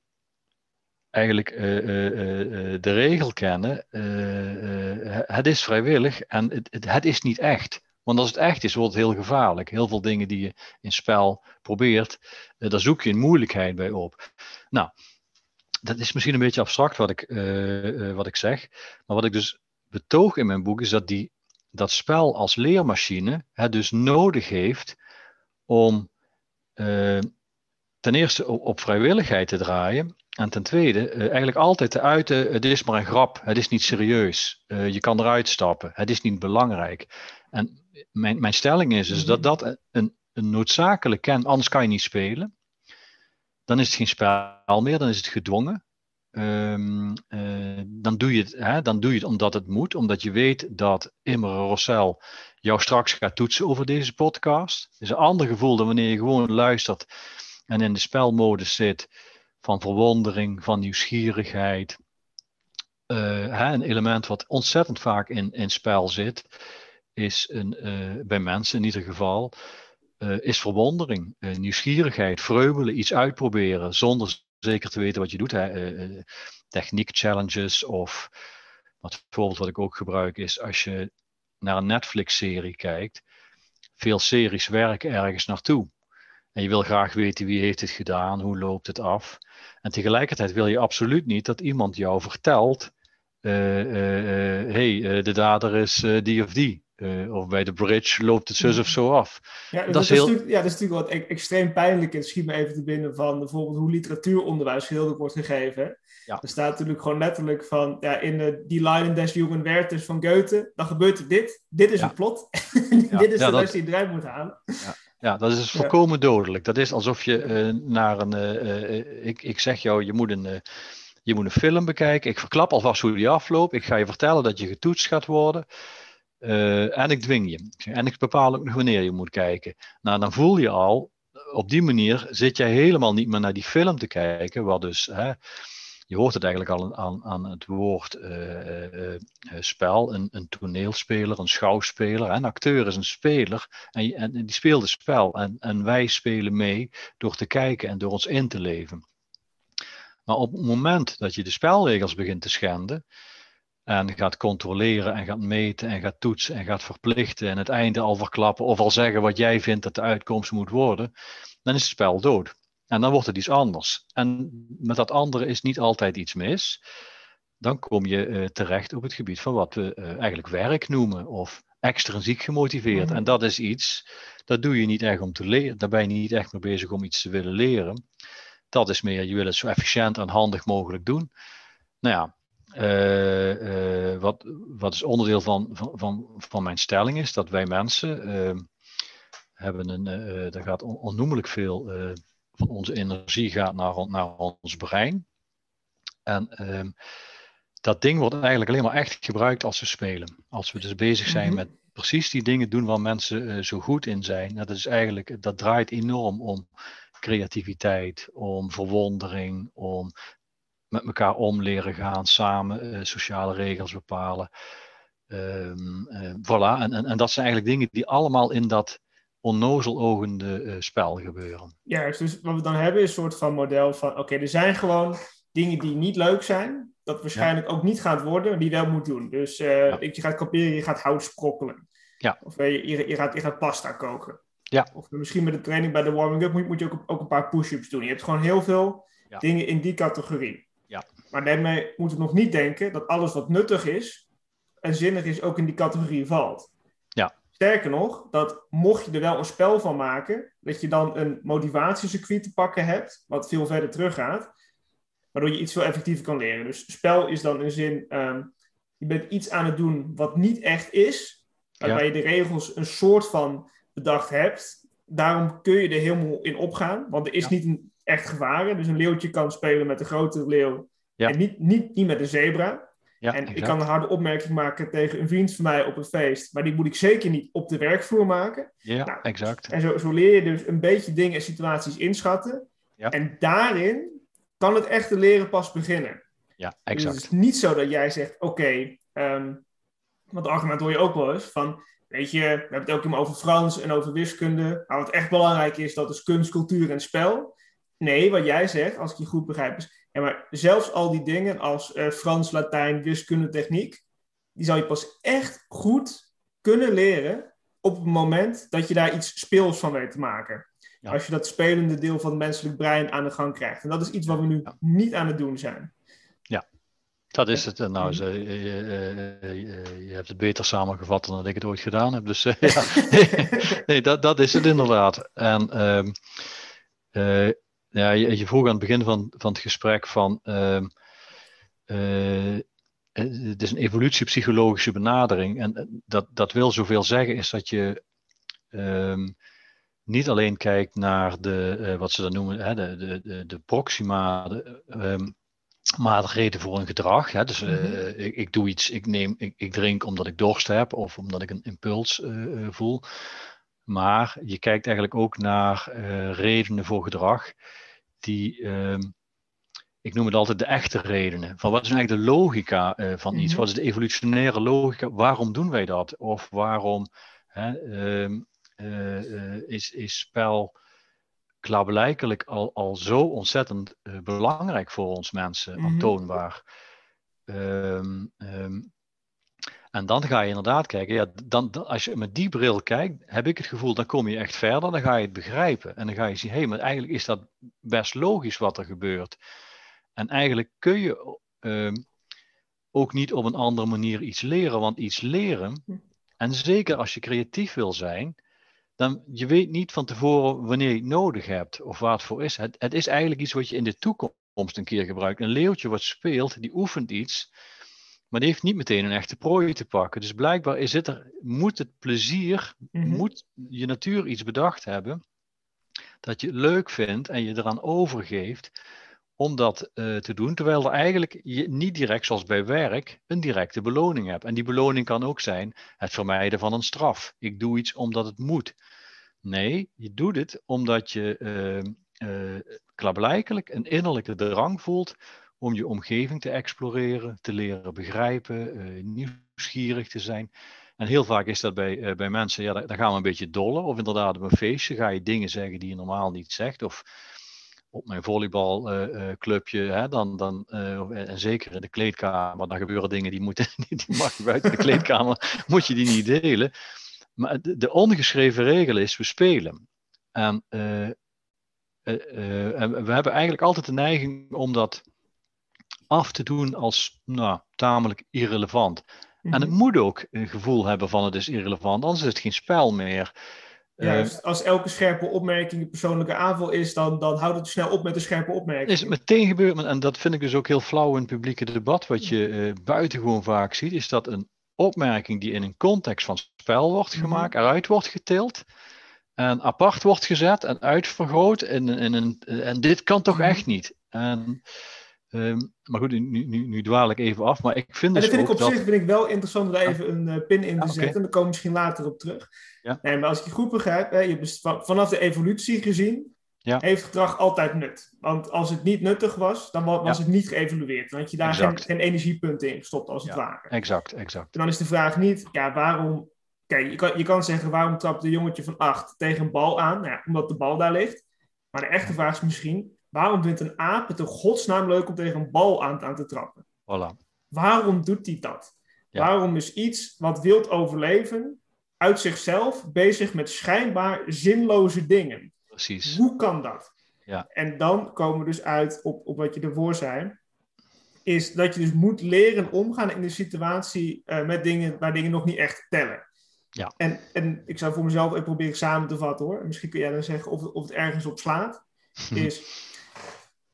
[SPEAKER 2] eigenlijk de regel kennen, het is vrijwillig en het, het, is niet echt. Want als het echt is, wordt het heel gevaarlijk. Heel veel dingen die je in spel probeert, daar zoek je een moeilijkheid bij op. Nou, dat is misschien een beetje abstract wat ik, wat ik zeg. Maar wat ik dus betoog in mijn boek is dat die, dat spel als leermachine het dus nodig heeft om ten eerste op, vrijwilligheid te draaien. En ten tweede, eigenlijk altijd te uiten, het is maar een grap, het is niet serieus. je kan eruit stappen, het is niet belangrijk. En mijn, mijn stelling is, is dat dat een, een noodzakelijk ken, anders kan je niet spelen. Dan is het geen spel meer, dan is het gedwongen. Um, uh, dan, doe je het, hè, dan doe je het omdat het moet, omdat je weet dat Imre Rossel jou straks gaat toetsen over deze podcast. Het is een ander gevoel dan wanneer je gewoon luistert en in de spelmodus zit van verwondering, van nieuwsgierigheid. Hè, een element wat ontzettend vaak in, in spel zit is een, uh, bij mensen in ieder geval, uh, is verwondering, nieuwsgierigheid, vreubelen, iets uitproberen zonder zeker te weten wat je doet. techniek challenges of wat wat ik ook gebruik is als je naar een Netflix-serie kijkt. Veel series werken ergens naartoe. En je wil graag weten wie heeft het gedaan, hoe loopt het af. En tegelijkertijd wil je absoluut niet dat iemand jou vertelt: hé, hey, de dader is die of die. Uh, of bij de bridge loopt het zus of zo af.
[SPEAKER 1] Ja, dat, is heel... ja, dat is natuurlijk wat e-, extreem pijnlijk. Het schiet me even te binnen van bijvoorbeeld hoe literatuuronderwijs gedeeltelijk wordt gegeven. Ja. Er staat natuurlijk gewoon letterlijk van, ja, in de Die Leiden des Jungen Werthers van Goethe, dan gebeurt er dit. Dit is ja. het plot. dit is de les die je eruit moet halen.
[SPEAKER 2] Ja. Dat is volkomen dodelijk. Dat is alsof je uh, naar een. Uh, ik, ik zeg jou, je moet een, je moet een film bekijken. Ik verklap alvast hoe die afloopt. Ik ga je vertellen dat je getoetst gaat worden. En ik dwing je. En ik bepaal ook nog wanneer je moet kijken. Nou, dan voel je al, op die manier zit jij helemaal niet meer naar die film te kijken. Wat dus, hè, je hoort het eigenlijk al aan, aan het woord uh, uh, spel. Een, een, toneelspeler, een schouwspeler. Een acteur is een speler. En, en die speelt het spel. En, en wij spelen mee door te kijken en door ons in te leven. Maar op het moment dat je de spelregels begint te schenden en gaat controleren en gaat meten en gaat toetsen en gaat verplichten en het einde al verklappen of al zeggen wat jij vindt dat de uitkomst moet worden, dan is het spel dood. En dan wordt het iets anders. En met dat andere is niet altijd iets mis. Dan kom je uh, terecht op het gebied van wat we uh, eigenlijk werk noemen of extrinsiek gemotiveerd. Mm. En dat is iets, dat doe je niet echt om te leren. Daar ben je niet echt mee bezig om iets te willen leren. Dat is meer, je wil het zo efficiënt en handig mogelijk doen. Nou ja, uh, uh, wat, wat is onderdeel van, van, van, van mijn stelling is dat wij mensen hebben een, er gaat on, onnoemelijk veel onze energie gaat naar, naar ons brein. En ehm, dat ding wordt eigenlijk alleen maar echt gebruikt als we spelen. Als we dus bezig zijn mm -hmm. met precies die dingen doen waar mensen zo goed in zijn. Dat is eigenlijk, dat draait enorm om creativiteit, om verwondering, om met elkaar om leren gaan, samen sociale regels bepalen. Um, voilà, en, en, en, dat zijn eigenlijk dingen die allemaal in dat onnozelogende uh, spel gebeuren.
[SPEAKER 1] Juist, dus wat we dan hebben is een soort van model van, oké, er zijn gewoon dingen die niet leuk zijn, dat waarschijnlijk ook niet gaat worden, die wel moet doen. Dus uh, je gaat kamperen, je gaat hout sprokkelen.
[SPEAKER 2] Ja.
[SPEAKER 1] Of je, je, je, gaat, je gaat pasta koken.
[SPEAKER 2] Ja.
[SPEAKER 1] Of misschien met de training bij de warming-up moet, moet, je ook, ook een paar push-ups doen. Je hebt gewoon heel veel dingen in die categorie.
[SPEAKER 2] Ja.
[SPEAKER 1] Maar daarmee moeten we nog niet denken dat alles wat nuttig is en zinnig is ook in die categorie valt. Sterker nog, dat mocht je er wel een spel van maken, dat je dan een motivatiecircuit te pakken hebt, wat veel verder teruggaat, waardoor je iets veel effectiever kan leren. Dus spel is dan in zin, ehm, je bent iets aan het doen wat niet echt is, waarbij je de regels een soort van bedacht hebt. Daarom kun je er helemaal in opgaan, want er is niet een echt gevaar. Dus een leeuwtje kan spelen met een grote leeuw en niet, niet, niet met een zebra.
[SPEAKER 2] Ja,
[SPEAKER 1] en ik kan een harde opmerking maken tegen een vriend van mij op een feest, maar die moet ik zeker niet op de werkvloer maken.
[SPEAKER 2] Ja, nou, exact.
[SPEAKER 1] En zo, zo leer je dus een beetje dingen en situaties inschatten.
[SPEAKER 2] Ja.
[SPEAKER 1] En daarin kan het echte leren pas beginnen.
[SPEAKER 2] Ja, exact.
[SPEAKER 1] Dus het is niet zo dat jij zegt, oké, okay, um, want argument hoor je ook wel eens van, weet je, we hebben het ook over Frans en over wiskunde, maar wat echt belangrijk is, dat is kunst, cultuur en spel. Nee, wat jij zegt, als ik je goed begrijp, is ja, maar zelfs al die dingen als uh, Frans, Latijn, wiskunde, techniek, die zou je pas echt goed kunnen leren op het moment dat je daar iets speels van weet te maken. Ja. Als je dat spelende deel van het menselijk brein aan de gang krijgt. En dat is iets wat we nu ja. niet aan het doen zijn.
[SPEAKER 2] Ja, dat is het. Nou, ze, je, je, je, hebt het beter samengevat dan dat ik het ooit gedaan heb. Dus ja, nee, dat, dat is het inderdaad. En um, uh, ja, je, je, vroeg aan het begin van, van het gesprek van. Uh, uh, het is een evolutiepsychologische benadering. En dat, dat wil zoveel zeggen, is dat je um, niet alleen kijkt naar de, uh, wat ze dan noemen, hè, de, de, de, de proxima, de, um, maatregelen voor een gedrag. Hè. Dus mm-hmm. ik, ik, doe iets, ik, neem, ik, ik, drink omdat ik dorst heb of omdat ik een impuls voel. Maar je kijkt eigenlijk ook naar redenen voor gedrag die, uh, ik noem het altijd de echte redenen. Van wat is nou eigenlijk de logica uh, van iets? Mm-hmm. Wat is de evolutionaire logica? Waarom doen wij dat? Of waarom hè, uh, is, is spel klaarblijkelijk al, al zo ontzettend belangrijk voor ons mensen, mm-hmm. aantoonbaar? Um, um, en dan ga je inderdaad kijken, ja, dan, als je met die bril kijkt, heb ik het gevoel, dan kom je echt verder, dan ga je het begrijpen. En dan ga je zien, hé, hey, maar eigenlijk is dat best logisch wat er gebeurt. En eigenlijk kun je uh, ook niet op een andere manier iets leren, want iets leren, en zeker als je creatief wil zijn, dan je weet niet van tevoren wanneer je het nodig hebt of waar het voor is. Het, het is eigenlijk iets wat je in de toekomst een keer gebruikt. Een leeuwtje wat speelt, die oefent iets maar die heeft niet meteen een echte prooi te pakken. Dus blijkbaar is het er, moet het plezier, mm-hmm. moet je natuur iets bedacht hebben dat je leuk vindt en je eraan overgeeft om dat uh, te doen, terwijl er eigenlijk je niet direct, zoals bij werk, een directe beloning hebt. En die beloning kan ook zijn het vermijden van een straf. Ik doe iets omdat het moet. Nee, je doet het omdat je uh, uh, klaarblijkelijk een innerlijke drang voelt om je omgeving te exploreren, te leren begrijpen, uh, nieuwsgierig te zijn. En heel vaak is dat bij, uh, bij mensen, ja, dan gaan we een beetje dollen. Of inderdaad op een feestje ga je dingen zeggen die je normaal niet zegt. Of op mijn volleybalclubje, uh, dan, dan, en zeker in de kleedkamer, dan gebeuren dingen die, moeten, die mag je buiten de kleedkamer, moet je die niet delen. Maar de, de ongeschreven regel is, we spelen. En, en we hebben eigenlijk altijd de neiging om dat af te doen als nou, tamelijk irrelevant. En het moet ook een gevoel hebben van het is irrelevant, anders is het geen spel meer.
[SPEAKER 1] Ja, uh, als elke scherpe opmerking een persoonlijke aanval is, dan, dan houdt het snel op met een scherpe opmerking.
[SPEAKER 2] Is het meteen gebeurd, en dat vind ik dus ook heel flauw in het publieke debat, wat je uh, buitengewoon vaak ziet, is dat een opmerking die in een context van spel wordt gemaakt, mm-hmm. eruit wordt getild, en apart wordt gezet en uitvergroot, en, en, en, en dit kan toch echt niet. En Um, maar goed, nu, nu, nu, dwaal ik even af. Maar ik vind
[SPEAKER 1] dus
[SPEAKER 2] dat
[SPEAKER 1] vind ik op zich vind ik wel interessant om daar even een uh, pin in te ja, zetten. Okay. En daar komen we misschien later op terug.
[SPEAKER 2] Ja.
[SPEAKER 1] Nee, maar als ik je goed begrijp, hè, je hebt vanaf de evolutie gezien, ja. heeft gedrag altijd nut. Want als het niet nuttig was, dan was het niet geëvalueerd. Dan had je daar geen, geen, energiepunten in gestopt, als het ware.
[SPEAKER 2] Exact, exact.
[SPEAKER 1] En dan is de vraag niet, ja, waarom... Kijk, je kan, je kan zeggen, waarom trapt een jongetje van acht tegen een bal aan? Nou omdat de bal daar ligt. Maar de echte vraag is misschien, waarom vindt een aap het in godsnaam leuk om tegen een bal aan, aan te trappen?
[SPEAKER 2] Voilà.
[SPEAKER 1] Waarom doet hij dat? Waarom is iets wat wilt overleven uit zichzelf bezig met schijnbaar zinloze dingen?
[SPEAKER 2] Precies.
[SPEAKER 1] Hoe kan dat?
[SPEAKER 2] Ja.
[SPEAKER 1] En dan komen we dus uit op, op wat je ervoor zei. Is dat je dus moet leren omgaan in de situatie uh, met dingen waar dingen nog niet echt tellen.
[SPEAKER 2] Ja.
[SPEAKER 1] En, en ik zou voor mezelf even proberen samen te vatten hoor. Misschien kun jij dan zeggen of, of het ergens op slaat. Is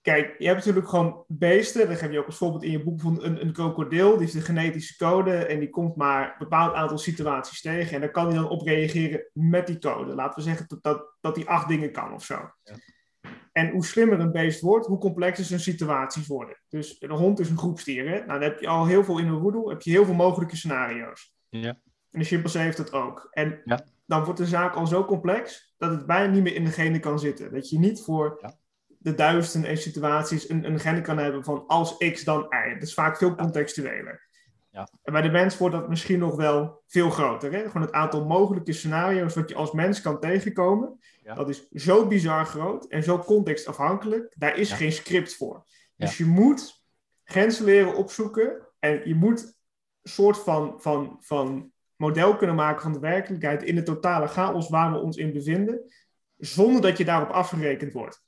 [SPEAKER 1] Kijk, je hebt natuurlijk gewoon beesten. Dat geef je ook als voorbeeld in je boek van een, een krokodil. Die heeft een genetische code en die komt maar een bepaald aantal situaties tegen. En daar kan hij dan op reageren met die code. Laten we zeggen dat, dat, dat hij acht dingen kan of zo. Ja. En hoe slimmer een beest wordt, hoe complexer zijn situaties worden. Dus een hond is een groepstier. Hè? Nou, dan heb je al heel veel in een roedel, heb je heel veel mogelijke scenario's.
[SPEAKER 2] Ja.
[SPEAKER 1] En de chimpansee heeft dat ook. En
[SPEAKER 2] ja.
[SPEAKER 1] dan wordt de zaak al zo complex dat het bijna niet meer in de genen kan zitten. Dat je niet voor ja de duizenden en situaties een, een gen kan hebben van als x dan y. Dat is vaak veel contextueler.
[SPEAKER 2] Ja.
[SPEAKER 1] En bij de mens wordt dat misschien nog wel veel groter. Hè? Gewoon het aantal mogelijke scenario's wat je als mens kan tegenkomen.
[SPEAKER 2] Ja.
[SPEAKER 1] Dat is zo bizar groot en zo contextafhankelijk. Daar is geen script voor. Dus je moet grenzen leren opzoeken. En je moet een soort van, van, van model kunnen maken van de werkelijkheid in de totale chaos waar we ons in bevinden. Zonder dat je daarop afgerekend wordt.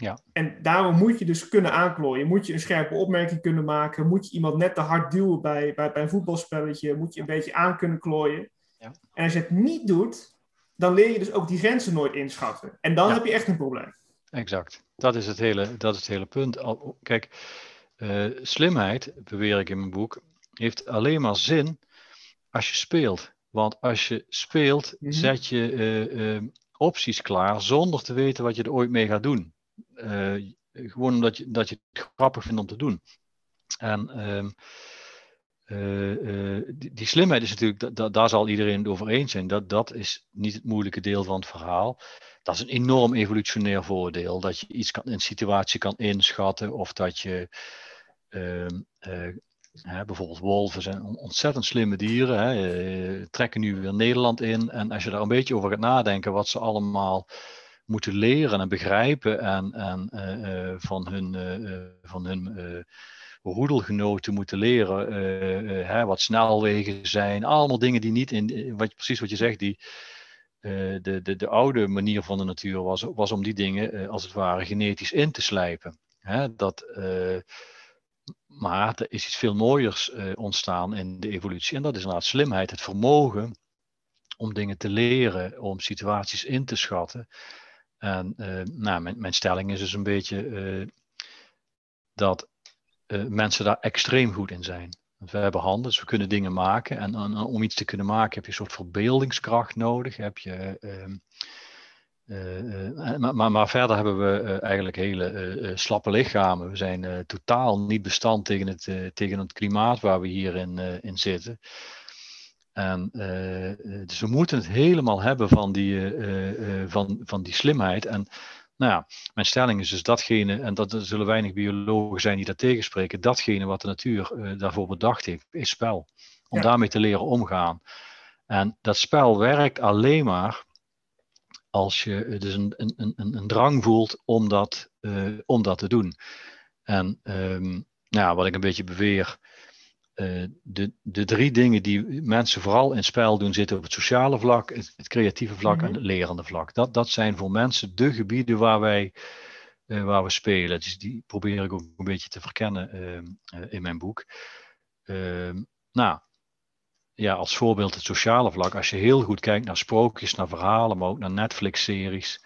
[SPEAKER 2] Ja.
[SPEAKER 1] En daarom moet je dus kunnen aanklooien. Moet je een scherpe opmerking kunnen maken. Moet je iemand net te hard duwen bij, bij, bij een voetbalspelletje. Moet je een beetje aan kunnen klooien.
[SPEAKER 2] Ja.
[SPEAKER 1] En als je het niet doet, dan leer je dus ook die grenzen nooit inschatten. En dan heb je echt een probleem.
[SPEAKER 2] Exact. Dat is het hele, dat is het hele punt. Kijk, uh, slimheid, beweer ik in mijn boek, heeft alleen maar zin als je speelt. Want als je speelt, mhm. zet je uh, uh, opties klaar zonder te weten wat je er ooit mee gaat doen. Uh, gewoon omdat je, dat je het grappig vindt om te doen. En um, uh, uh, die, slimheid is natuurlijk, da, daar zal iedereen het over eens zijn. Dat, dat is niet het moeilijke deel van het verhaal. Dat is een enorm evolutionair voordeel. Dat je iets kan, een situatie kan inschatten. Of dat je ehm, bijvoorbeeld wolven zijn ontzettend slimme dieren. Trekken nu weer Nederland in. En als je daar een beetje over gaat nadenken, wat ze allemaal moeten leren en begrijpen en, en uh, van hun, uh, van hun roedelgenoten moeten leren hè, wat snelwegen zijn. Allemaal dingen die niet in, wat, precies wat je zegt, die, de, de, de oude manier van de natuur was, was om die dingen als het ware genetisch in te slijpen. Hè, dat, maar er is iets veel mooiers ontstaan in de evolutie en dat is inderdaad slimheid, het vermogen om dingen te leren, om situaties in te schatten. En uh, nou, mijn, stelling is dus een beetje uh, dat uh, mensen daar extreem goed in zijn. We hebben handen, dus we kunnen dingen maken. En, om iets te kunnen maken heb je een soort verbeeldingskracht nodig. Heb je, ehm, maar, maar, verder hebben we eigenlijk hele slappe lichamen. We zijn totaal niet bestand tegen het, tegen het klimaat waar we hier in, in zitten. En, uh, dus we moeten het helemaal hebben van die, uh, van, van die slimheid. En nou ja, mijn stelling is dus datgene, en dat er zullen weinig biologen zijn die dat tegenspreken, datgene wat de natuur daarvoor bedacht heeft, is spel. Om daarmee te leren omgaan. En dat spel werkt alleen maar als je dus een, een, een, een drang voelt om dat, om dat te doen. En um, nou, wat ik een beetje beweer, uh, de, de drie dingen die mensen vooral in spel doen, zitten op het sociale vlak, het, het creatieve vlak mm -hmm. en het lerende vlak. Dat, dat zijn voor mensen de gebieden waar wij uh, waar we spelen. Dus die probeer ik ook een beetje te verkennen uh, in mijn boek. Ehm, nou, ja, als voorbeeld het sociale vlak. Als je heel goed kijkt naar sprookjes, naar verhalen, maar ook naar Netflix-series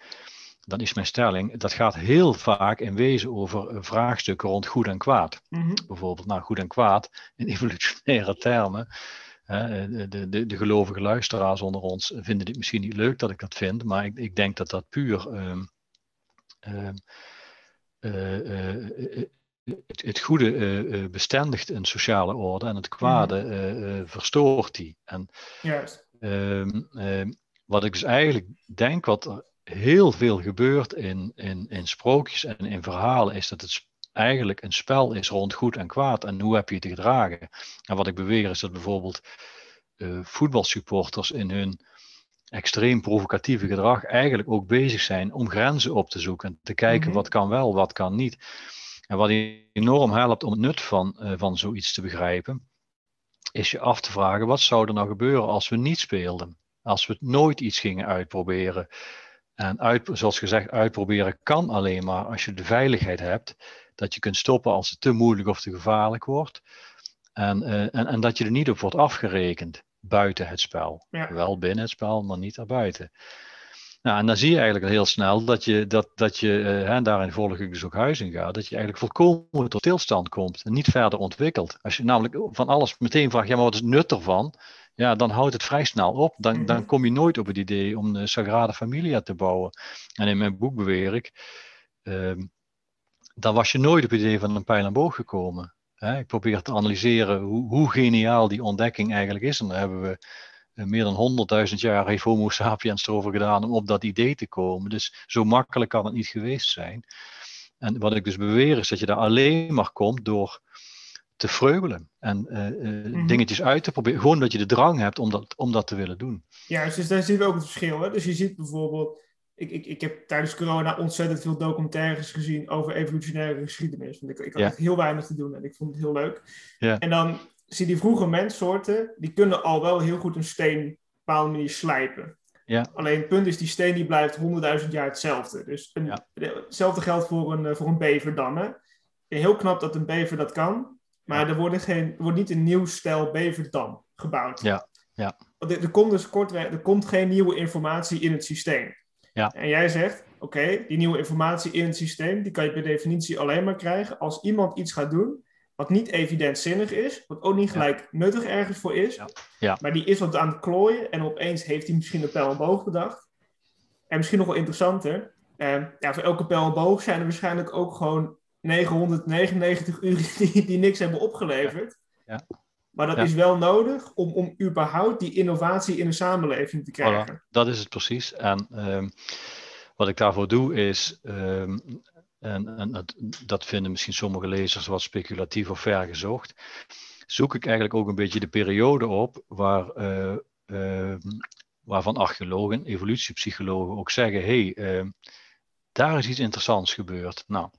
[SPEAKER 2] dan is mijn stelling, dat gaat heel vaak in wezen over vraagstukken rond goed en kwaad.
[SPEAKER 1] Mm -hmm.
[SPEAKER 2] Bijvoorbeeld, nou, goed en kwaad in evolutionaire termen. de, de, de, de, gelovige luisteraars onder ons vinden dit misschien niet leuk dat ik dat vind, maar ik, ik denk dat dat puur um, um, uh, uh, het, het, goede bestendigt een sociale orde en het kwade mm. verstoort die. En,
[SPEAKER 1] Juist.
[SPEAKER 2] Um, wat ik dus eigenlijk denk, wat heel veel gebeurt in, in, in sprookjes en in verhalen, is dat het eigenlijk een spel is rond goed en kwaad en hoe heb je te gedragen. En wat ik beweer is dat bijvoorbeeld uh, voetbalsupporters in hun extreem provocatieve gedrag eigenlijk ook bezig zijn om grenzen op te zoeken en te kijken mhm. wat kan wel, wat kan niet. En wat enorm helpt om het nut van, uh, van zoiets te begrijpen, is je af te vragen wat zou er nou gebeuren als we niet speelden? Als we nooit iets gingen uitproberen. En uit, zoals gezegd, uitproberen kan alleen maar als je de veiligheid hebt dat je kunt stoppen als het te moeilijk of te gevaarlijk wordt. En, uh, en, en dat je er niet op wordt afgerekend buiten het spel. Wel binnen het spel, maar niet daarbuiten. Nou, en dan zie je eigenlijk heel snel dat je, dat, dat je uh, en daarin volg ik dus ook Huizing gaat, dat je eigenlijk volkomen tot stilstand komt en niet verder ontwikkelt. Als je namelijk van alles meteen vraagt, ja, maar wat is het nut ervan? Ja, dan houdt het vrij snel op. Dan, dan mhm. kom je nooit op het idee om de Sagrada Familia te bouwen. En in mijn boek beweer ik, uh, dan was je nooit op het idee van een pijl en boog gekomen. Hè? Ik probeer te analyseren hoe, hoe geniaal die ontdekking eigenlijk is. En daar hebben we eh, meer dan 100.000 jaar heeft Homo sapiens erover gedaan om op dat idee te komen. Dus zo makkelijk kan het niet geweest zijn. En wat ik dus beweer is dat je daar alleen maar komt door te vreugelen en uh, dingetjes uit te proberen. Gewoon dat je de drang hebt om dat, om dat te willen doen.
[SPEAKER 1] Ja, dus daar zien we ook het verschil. Hè? Dus je ziet bijvoorbeeld, ik, ik, ik heb tijdens corona ontzettend veel documentaires gezien over evolutionaire geschiedenis. Want ik, ik had heel weinig te doen en ik vond het heel leuk. Ja. En dan zie die vroege menssoorten, die kunnen al wel heel goed een steen op een bepaalde manier slijpen. Ja. Alleen het punt is, die steen die blijft honderdduizend jaar hetzelfde. Dus een, hetzelfde geldt voor een, eh, voor een bever dan. Hè? Heel knap dat een bever dat kan, maar er, wordt geen, er wordt niet een nieuw stijl beverdam gebouwd.
[SPEAKER 2] Ja. Ja.
[SPEAKER 1] Er, er komt dus kortweg, er komt geen nieuwe informatie in het systeem.
[SPEAKER 2] Ja.
[SPEAKER 1] En jij zegt, oké, die nieuwe informatie in het systeem, die kan je per definitie alleen maar krijgen als iemand iets gaat doen wat niet evidentzinnig is, wat ook niet gelijk nuttig ergens voor is,
[SPEAKER 2] ja. Ja.
[SPEAKER 1] maar die is wat aan het klooien en opeens heeft hij misschien een pijl en boog bedacht. En misschien nog wel interessanter, eh, ja, voor elke pijl en boog zijn er waarschijnlijk ook gewoon 999 uur die, die niks hebben opgeleverd.
[SPEAKER 2] Ja.
[SPEAKER 1] Maar dat is wel nodig om, om überhaupt die innovatie in de samenleving te krijgen.
[SPEAKER 2] dat is het precies. En ehm, wat ik daarvoor doe is ehm, en, en dat, dat, vinden misschien sommige lezers wat speculatief of vergezocht, zoek ik eigenlijk ook een beetje de periode op waar, uh, uh, waarvan archeologen, evolutiepsychologen ook zeggen, hé, hey, uh, daar is iets interessants gebeurd. Nou,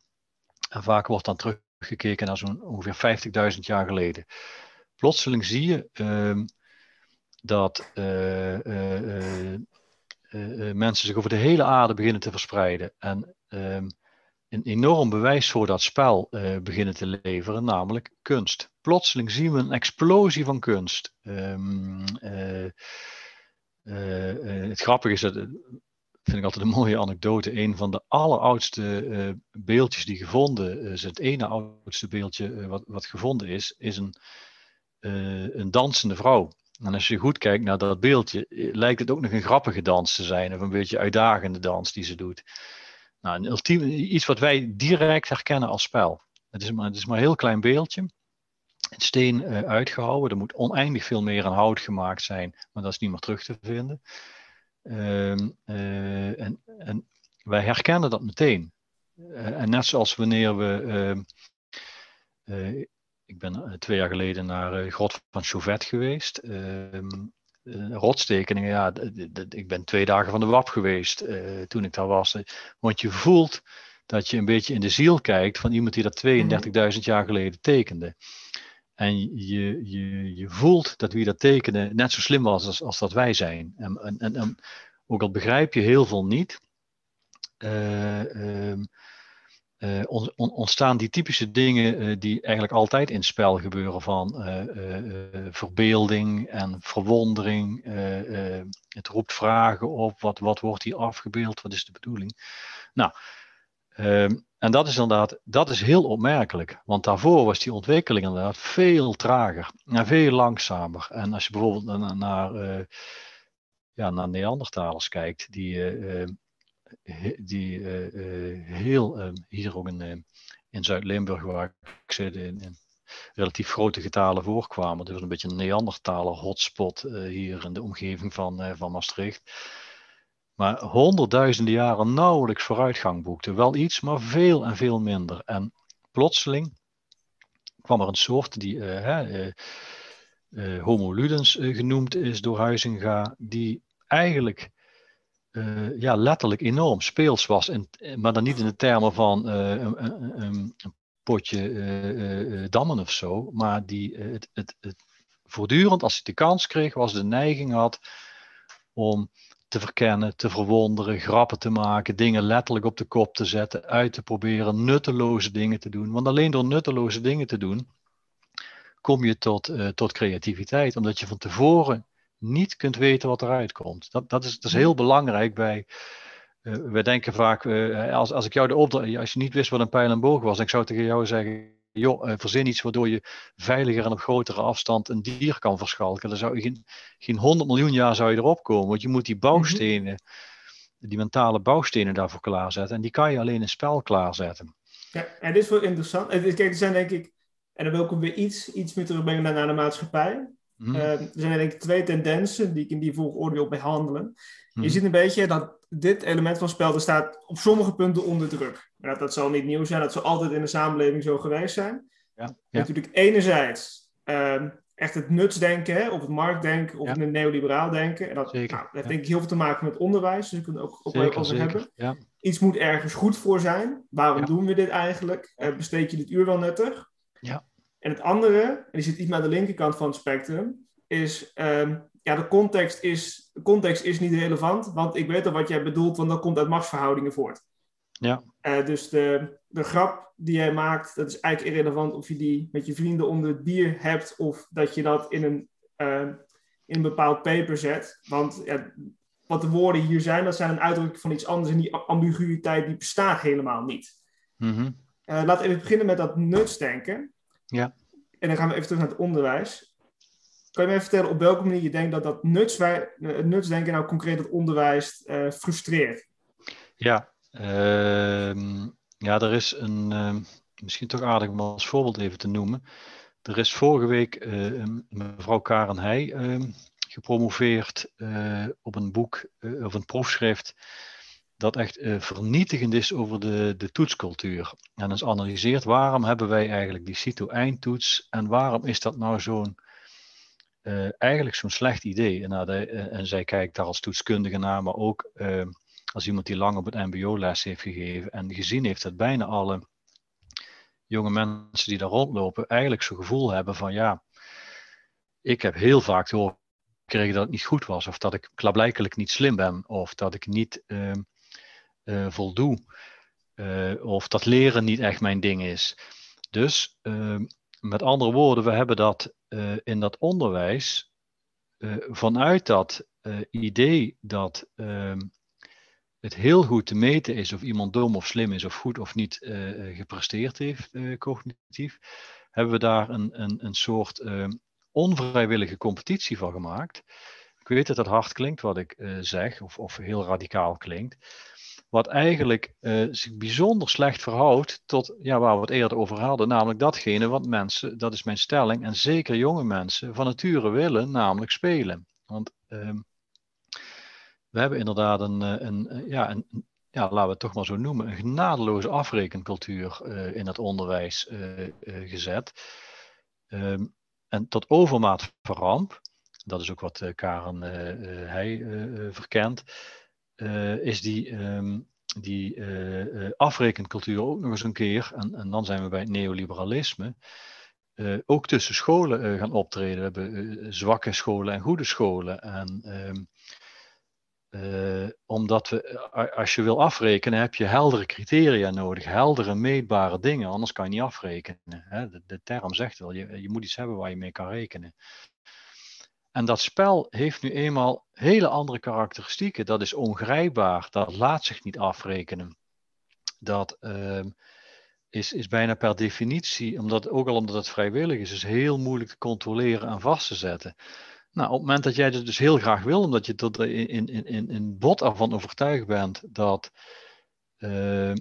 [SPEAKER 2] en vaak wordt dan teruggekeken naar zo'n ongeveer 50.000 jaar geleden. Plotseling zie je ehm, dat mensen zich over de hele aarde beginnen te verspreiden. En ehm, een enorm bewijs voor dat spel beginnen te leveren, namelijk kunst. Plotseling zien we een explosie van kunst. Uh, het grappige is dat, vind ik altijd een mooie anekdote, een van de alleroudste beeldjes die gevonden is, het ene oudste beeldje wat, wat gevonden is, is een, een dansende vrouw. En als je goed kijkt naar dat beeldje, lijkt het ook nog een grappige dans te zijn, of een beetje uitdagende dans die ze doet. Nou, een iets wat wij direct herkennen als spel. Het is maar, het is maar een heel klein beeldje. Het steen uitgehouwen. Er moet oneindig veel meer aan hout gemaakt zijn, maar dat is niet meer terug te vinden. Uh, uh, en, en, wij herkennen dat meteen. Eh, en net zoals wanneer we. Ehm, ik ben twee jaar geleden naar Grot van Chauvet geweest. Ehm, rotstekeningen. Ja, ik ben twee dagen van de WAP geweest toen ik daar was. Want je voelt dat je een beetje in de ziel kijkt van iemand die dat 32.000 mhm. jaar geleden tekende. En je, je, je voelt dat wie dat tekende net zo slim was als, als dat wij zijn. En, en, en, ook al begrijp je heel veel niet, uh, uh, ontstaan die typische dingen uh, die eigenlijk altijd in spel gebeuren van verbeelding en verwondering. het roept vragen op, wat, wat wordt hier afgebeeld, wat is de bedoeling? Nou, ehm, en dat is inderdaad, dat is heel opmerkelijk, want daarvoor was die ontwikkeling inderdaad veel trager en veel langzamer. En als je bijvoorbeeld naar, naar, ja, naar Neandertalers kijkt, die die uh, uh, heel uh, hier ook in, in Zuid-Limburg, waar ik zit, in, in, relatief grote getalen voorkwamen. Dus een beetje een Neandertaler hotspot hier in de omgeving van, van Maastricht. Maar honderdduizenden jaren nauwelijks vooruitgang boekte. Wel iets, maar veel en veel minder. En plotseling kwam er een soort die uh, uh, Homo ludens genoemd is door Huizinga, die eigenlijk ja, letterlijk enorm speels was, en, maar dan niet in de termen van een, een, een, potje dammen of zo, maar die het, het, het voortdurend, als hij de kans kreeg, was de neiging had om verkennen, te verwonderen, grappen te maken, dingen letterlijk op de kop te zetten, uit te proberen, nutteloze dingen te doen. Want alleen door nutteloze dingen te doen, kom je tot, uh, tot creativiteit, omdat je van tevoren niet kunt weten wat eruit komt. Dat, dat, is, dat is heel belangrijk bij. Uh, we denken vaak, uh, als, als ik jou de opdracht, als je niet wist wat een pijl en boog was, ik zou tegen jou zeggen, joh, uh, verzin iets waardoor je veiliger en op grotere afstand een dier kan verschalken. Dan zou je geen, geen 100 miljoen jaar zou je erop komen. Want je moet die bouwstenen, die mentale bouwstenen daarvoor klaarzetten. En die kan je alleen in spel klaarzetten.
[SPEAKER 1] Ja, en dit is wel interessant. Kijk, er zijn denk ik, en dan wil ik weer iets, iets meer terugbrengen naar de maatschappij. Mm uh, er zijn denk ik twee tendensen die ik in die volgorde wil behandelen. Je mhm. ziet een beetje dat dit element van spel staat op sommige punten onder druk. Dat, dat zal niet nieuw zijn, dat zal altijd in de samenleving zo geweest zijn. Ja, Natuurlijk enerzijds uh, echt het nutsdenken, hè, of het marktdenken, of het neoliberaal denken. En dat, nou, dat heeft denk ik heel veel te maken met onderwijs, dus we kunnen ook, ook zeker, over hebben. Iets moet ergens goed voor zijn. Waarom doen we dit eigenlijk? Uh, besteed je dit uur wel nuttig? Ja. En het andere, en die zit iets aan de linkerkant van het spectrum, is um, ja, de context is, context is niet relevant, want ik weet al wat jij bedoelt, want dat komt uit machtsverhoudingen voort. Ja. Uh, dus de, de grap die jij maakt, dat is eigenlijk irrelevant of je die met je vrienden onder het bier hebt of dat je dat in een, uh, in een bepaald paper zet. Want ja, wat de woorden hier zijn, dat zijn een uitdrukking van iets anders en die ambiguïteit die bestaat helemaal niet. Mm -hmm. uh, laten we even beginnen met dat nutsdenken. Ja. En dan gaan we even terug naar het onderwijs. Kan je me even vertellen op welke manier je denkt dat dat nutswij, uh, nutsdenken nou concreet het onderwijs uh, frustreert?
[SPEAKER 2] Ja, uh, ja, er is een, uh, misschien toch aardig om als voorbeeld even te noemen. Er is vorige week uh, mevrouw Karen Heij ehm, gepromoveerd op een boek of een proefschrift dat echt vernietigend is over de, de toetscultuur. En is analyseert waarom hebben wij eigenlijk die CITO-eindtoets en waarom is dat nou zo'n uh, eigenlijk zo'n slecht idee. En, nou, de, uh, en zij kijkt daar als toetskundige naar, maar ook uh, als iemand die lang op het MBO les heeft gegeven en gezien heeft dat bijna alle jonge mensen die daar rondlopen eigenlijk zo'n gevoel hebben van ja, ik heb heel vaak te horen gekregen dat het niet goed was, of dat ik klaarblijkelijk niet slim ben, of dat ik niet ehm, voldoe, of dat leren niet echt mijn ding is. Dus ehm, met andere woorden, we hebben dat uh, in dat onderwijs uh, vanuit dat uh, idee dat ehm, het heel goed te meten is of iemand dom of slim is of goed of niet gepresteerd heeft cognitief, hebben we daar een, een, een soort ehm, onvrijwillige competitie van gemaakt. Ik weet dat het hard klinkt wat ik zeg, of, of heel radicaal klinkt wat eigenlijk uh, zich bijzonder slecht verhoudt tot ja, waar we het eerder over hadden, namelijk datgene wat mensen, dat is mijn stelling, en zeker jonge mensen van nature willen, namelijk spelen. Want uh, we hebben inderdaad een, eh, een, een, ja, een, ja, laten we het toch maar zo noemen, een genadeloze afrekencultuur in het onderwijs gezet. Um, en tot overmaat verramp, dat is ook wat Karen hij verkent is die, um, die uh, afrekencultuur ook nog eens een keer, en, en dan zijn we bij het neoliberalisme, ook tussen scholen gaan optreden. We hebben zwakke scholen en goede scholen. En, um, omdat we, als je wil afrekenen, heb je heldere criteria nodig, heldere meetbare dingen, anders kan je niet afrekenen. Hè? De, de, term zegt wel, je, je moet iets hebben waar je mee kan rekenen. En dat spel heeft nu eenmaal hele andere karakteristieken. Dat is ongrijpbaar, dat laat zich niet afrekenen. Dat uh, is, is bijna per definitie, omdat, ook al omdat het vrijwillig is, is heel moeilijk te controleren en vast te zetten. Nou, op het moment dat jij het dus heel graag wil, omdat je tot in, in, in, in bot ervan overtuigd bent dat uh,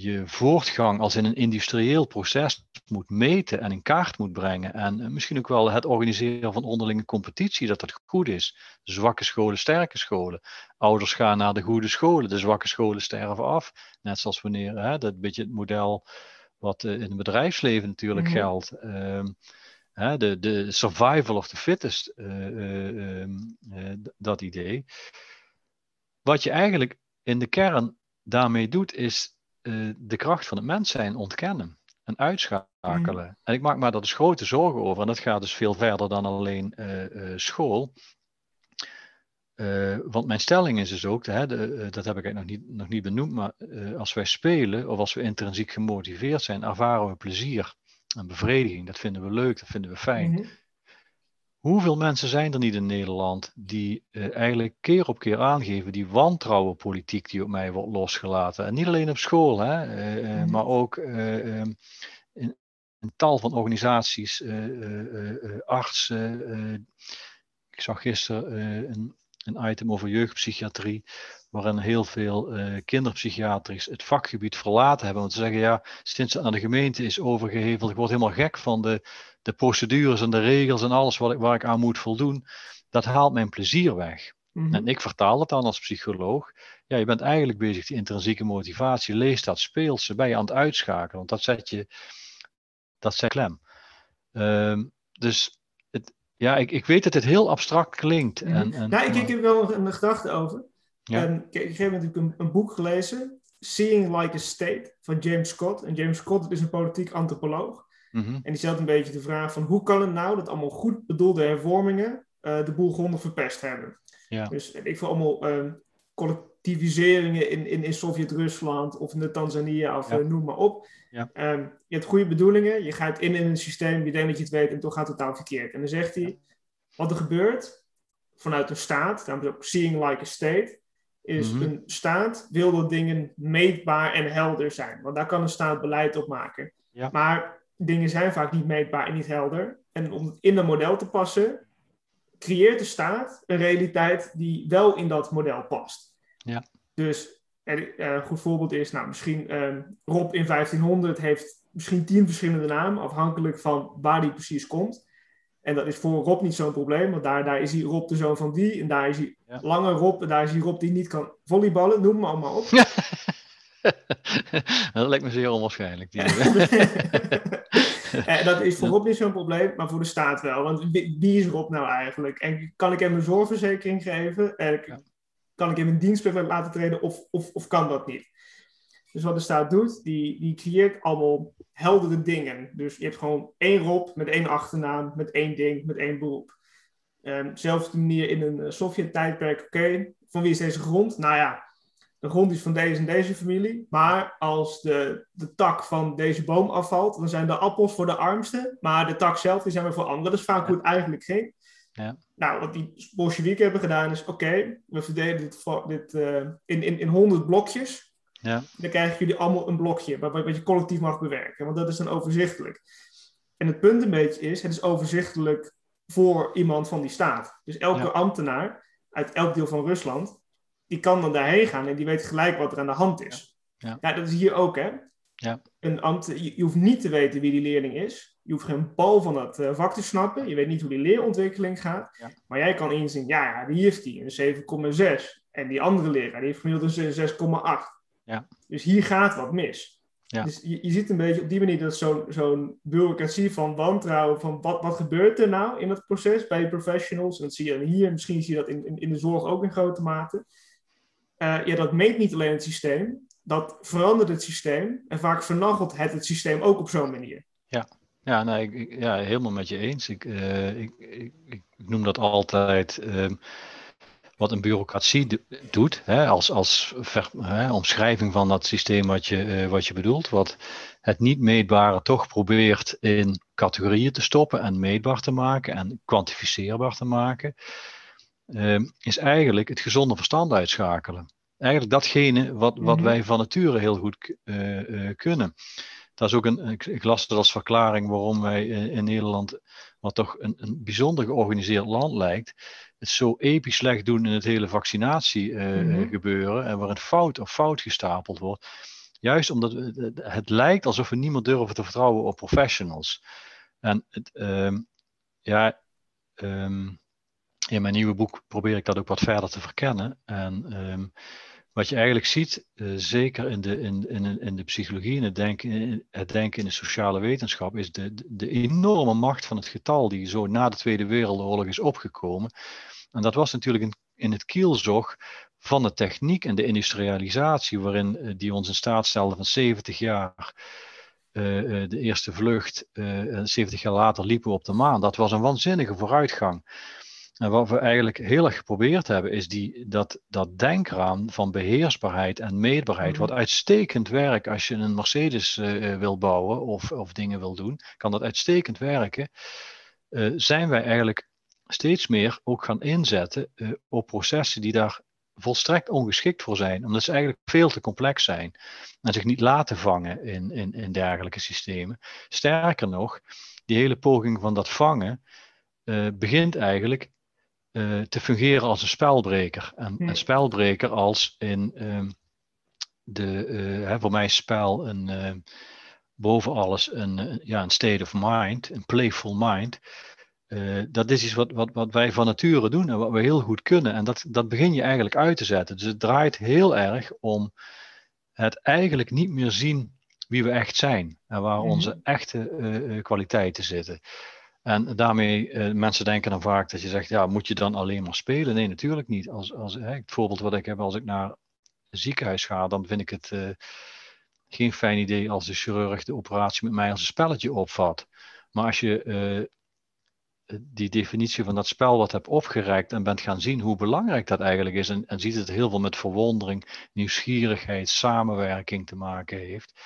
[SPEAKER 2] je voortgang als in een industrieel proces moet meten en in kaart moet brengen. En uh, misschien ook wel het organiseren van onderlinge competitie, dat dat goed is. Zwakke scholen, sterke scholen. Ouders gaan naar de goede scholen, de zwakke scholen sterven af. Net zoals wanneer, hè, dat beetje het model wat uh, in het bedrijfsleven natuurlijk mm -hmm. geldt. Ehm, de, de survival of the fittest, ehm, dat idee. Wat je eigenlijk in de kern daarmee doet, is uh, de kracht van het mens zijn ontkennen en uitschakelen. Mm. En ik maak me daar dus grote zorgen over. En dat gaat dus veel verder dan alleen uh, uh, school. want mijn stelling is dus ook, hè, de, dat heb ik eigenlijk nog niet, nog niet benoemd, maar als wij spelen of als we intrinsiek gemotiveerd zijn, ervaren we plezier en bevrediging. Dat vinden we leuk, dat vinden we fijn. Mm-hmm. Hoeveel mensen zijn er niet in Nederland die uh, eigenlijk keer op keer aangeven die wantrouwenpolitiek die op mij wordt losgelaten? En niet alleen op school, hè, uh, mm. maar ook uh, in, in, tal van organisaties, artsen. ik zag gisteren een, een item over jeugdpsychiatrie waarin heel veel kinderpsychiaters het vakgebied verlaten hebben. Want ze zeggen, ja, sinds het naar de gemeente is overgeheveld, ik word helemaal gek van de, de procedures en de regels en alles wat ik, waar ik aan moet voldoen. Dat haalt mijn plezier weg. Mm-hmm. En ik vertaal het dan als psycholoog. Ja, je bent eigenlijk bezig die intrinsieke motivatie. Lees dat, speelt ze, ben je aan het uitschakelen. Want dat zet je, dat zet klem. Uh, dus het, ja, ik, ik weet dat het heel abstract klinkt. Mm-hmm. en, en,
[SPEAKER 1] nou, ik, ik heb wel een, een gedachte over. Ja. Ik, ik heb natuurlijk een, een, boek gelezen, Seeing Like a State, van James Scott. En James Scott is een politiek antropoloog. Mm-hmm. En die stelt een beetje de vraag van hoe kan het nou dat allemaal goed bedoelde hervormingen uh, de boel gronden verpest hebben. Ja. Dus ik wil allemaal uh, collectiviseringen in, in, in Sovjet-Rusland of in de Tanzania of ja. uh, noem maar op. Ja. Um, je hebt goede bedoelingen, je gaat in in een systeem, je denkt dat je het weet en toch gaat het totaal verkeerd. En dan zegt hij, wat er gebeurt vanuit een staat, daarom is ook seeing like a state, is mm-hmm. een staat wil dat dingen meetbaar en helder zijn. Want daar kan een staat beleid op maken. Maar dingen zijn vaak niet meetbaar en niet helder. En om het in een model te passen, creëert de staat een realiteit die wel in dat model past. Ja. Dus een uh, goed voorbeeld is, nou, misschien uh, Rob in 1500 heeft misschien tien verschillende namen, afhankelijk van waar die precies komt. En dat is voor Rob niet zo'n probleem, want daar, daar is hij Rob de zoon van die. En daar is hij ja. lange Rob, en daar is hij Rob die niet kan volleyballen. Noem maar allemaal op.
[SPEAKER 2] dat lijkt me zeer onwaarschijnlijk. Die
[SPEAKER 1] en dat is voor Rob niet zo'n probleem, maar voor de staat wel. Want wie is Rob nou eigenlijk? En kan ik hem een zorgverzekering geven? En kan ik hem in dienst laten treden of, of, of kan dat niet? Dus wat de staat doet, die, die creëert allemaal heldere dingen. Dus je hebt gewoon één Rob met één achternaam, met één ding, met één beroep. Um, zelfde manier in een uh, Sovjet-tijdperk, oké, van wie is deze grond? Nou ja, de grond is van deze en deze familie. Maar als de, de tak van deze boom afvalt, dan zijn de appels voor de armsten. Maar de tak zelf die zijn weer voor anderen. Dat is vaak hoe het eigenlijk ging. Ja. Nou, wat die Bolsjewieken hebben gedaan is, oké, we verdelen dit, dit uh, in, in, in 100 blokjes. Ja. Dan krijgen jullie allemaal een blokje wat, wat je collectief mag bewerken. Want dat is dan overzichtelijk. En het punt een beetje is, het is overzichtelijk voor iemand van die staat. Dus elke ambtenaar uit elk deel van Rusland, die kan dan daarheen gaan en die weet gelijk wat er aan de hand is. Ja, ja. dat is hier ook, hè. Ja. Een ambt, je, je, hoeft niet te weten wie die leerling is. Je hoeft geen bal van dat uh, vak te snappen. Je weet niet hoe die leerontwikkeling gaat. Ja. Maar jij kan inzien, ja, ja, die heeft die een 7,6. En die andere leraar, die heeft gemiddeld een 6,8. Ja. Dus hier gaat wat mis. Ja. Dus je, je ziet een beetje op die manier dat zo'n zo'n bureaucratie van wantrouwen, van wat, wat gebeurt er nou in dat proces bij professionals, en dat zie je hier, misschien zie je dat in, in, in de zorg ook in grote mate. Uh, ja, dat meet niet alleen het systeem, dat verandert het systeem en vaak vernachelt het het systeem ook op zo'n manier.
[SPEAKER 2] Ja, ja, nee, ik, ja, helemaal met je eens. Ik, uh, ik, ik, ik, noem dat altijd. Uh, wat een bureaucratie doet, hè, als, als hè, omschrijving van dat systeem wat je, uh, wat je bedoelt, wat het niet meetbare toch probeert in categorieën te stoppen en meetbaar te maken en kwantificeerbaar te maken, is eigenlijk het gezonde verstand uitschakelen. Eigenlijk datgene wat, wat mm-hmm. wij van nature heel goed uh, kunnen. Dat is ook een, ik las het als verklaring waarom wij in Nederland, wat toch een, een bijzonder georganiseerd land lijkt, het zo episch slecht doen in het hele vaccinatiegebeuren. Uh, mm -hmm. En waarin fout op fout gestapeld wordt. Juist omdat het lijkt alsof we niet meer durven te vertrouwen op professionals. En het, ehm, ja, ehm, in mijn nieuwe boek probeer ik dat ook wat verder te verkennen. En ehm, wat je eigenlijk ziet, eh, zeker in de, in, in, in de psychologie en het denken, het denken in de sociale wetenschap, is de, de enorme macht van het getal die zo na de Tweede Wereldoorlog is opgekomen. En dat was natuurlijk in, in het kielzog van de techniek en de industrialisatie, waarin uh, die ons in staat stelde van 70 jaar. Uh, de eerste vlucht, 70 jaar later liepen we op de maan. Dat was een waanzinnige vooruitgang. En wat we eigenlijk heel erg geprobeerd hebben, is die, dat, dat denkraam van beheersbaarheid en meetbaarheid, mhm. wat uitstekend werkt als je een Mercedes uh, wil bouwen of, of dingen wil doen, kan dat uitstekend werken. Uh, zijn wij eigenlijk steeds meer ook gaan inzetten uh, op processen die daar volstrekt ongeschikt voor zijn, omdat ze eigenlijk veel te complex zijn en zich niet laten vangen in, in, in dergelijke systemen. Sterker nog, die hele poging van dat vangen begint eigenlijk uh, te fungeren als een spelbreker. En een spelbreker als in uh, de, uh, hè, voor mij is spel een, uh, boven alles een, ja, een state of mind, een playful mind. dat is iets wat, wat, wat wij van nature doen en wat we heel goed kunnen. En dat, dat begin je eigenlijk uit te zetten. Dus het draait heel erg om het eigenlijk niet meer zien wie we echt zijn en waar mhm. onze echte kwaliteiten zitten. En daarmee, uh, mensen denken dan vaak dat je zegt, ja, moet je dan alleen maar spelen? Nee, natuurlijk niet. Als, als, hè, het voorbeeld wat ik heb, als ik naar een ziekenhuis ga, dan vind ik het uh, geen fijn idee als de chirurg de operatie met mij als een spelletje opvat. Maar als je uh, die definitie van dat spel wat hebt opgereikt en bent gaan zien hoe belangrijk dat eigenlijk is, en, en ziet het heel veel met verwondering, nieuwsgierigheid, samenwerking te maken heeft,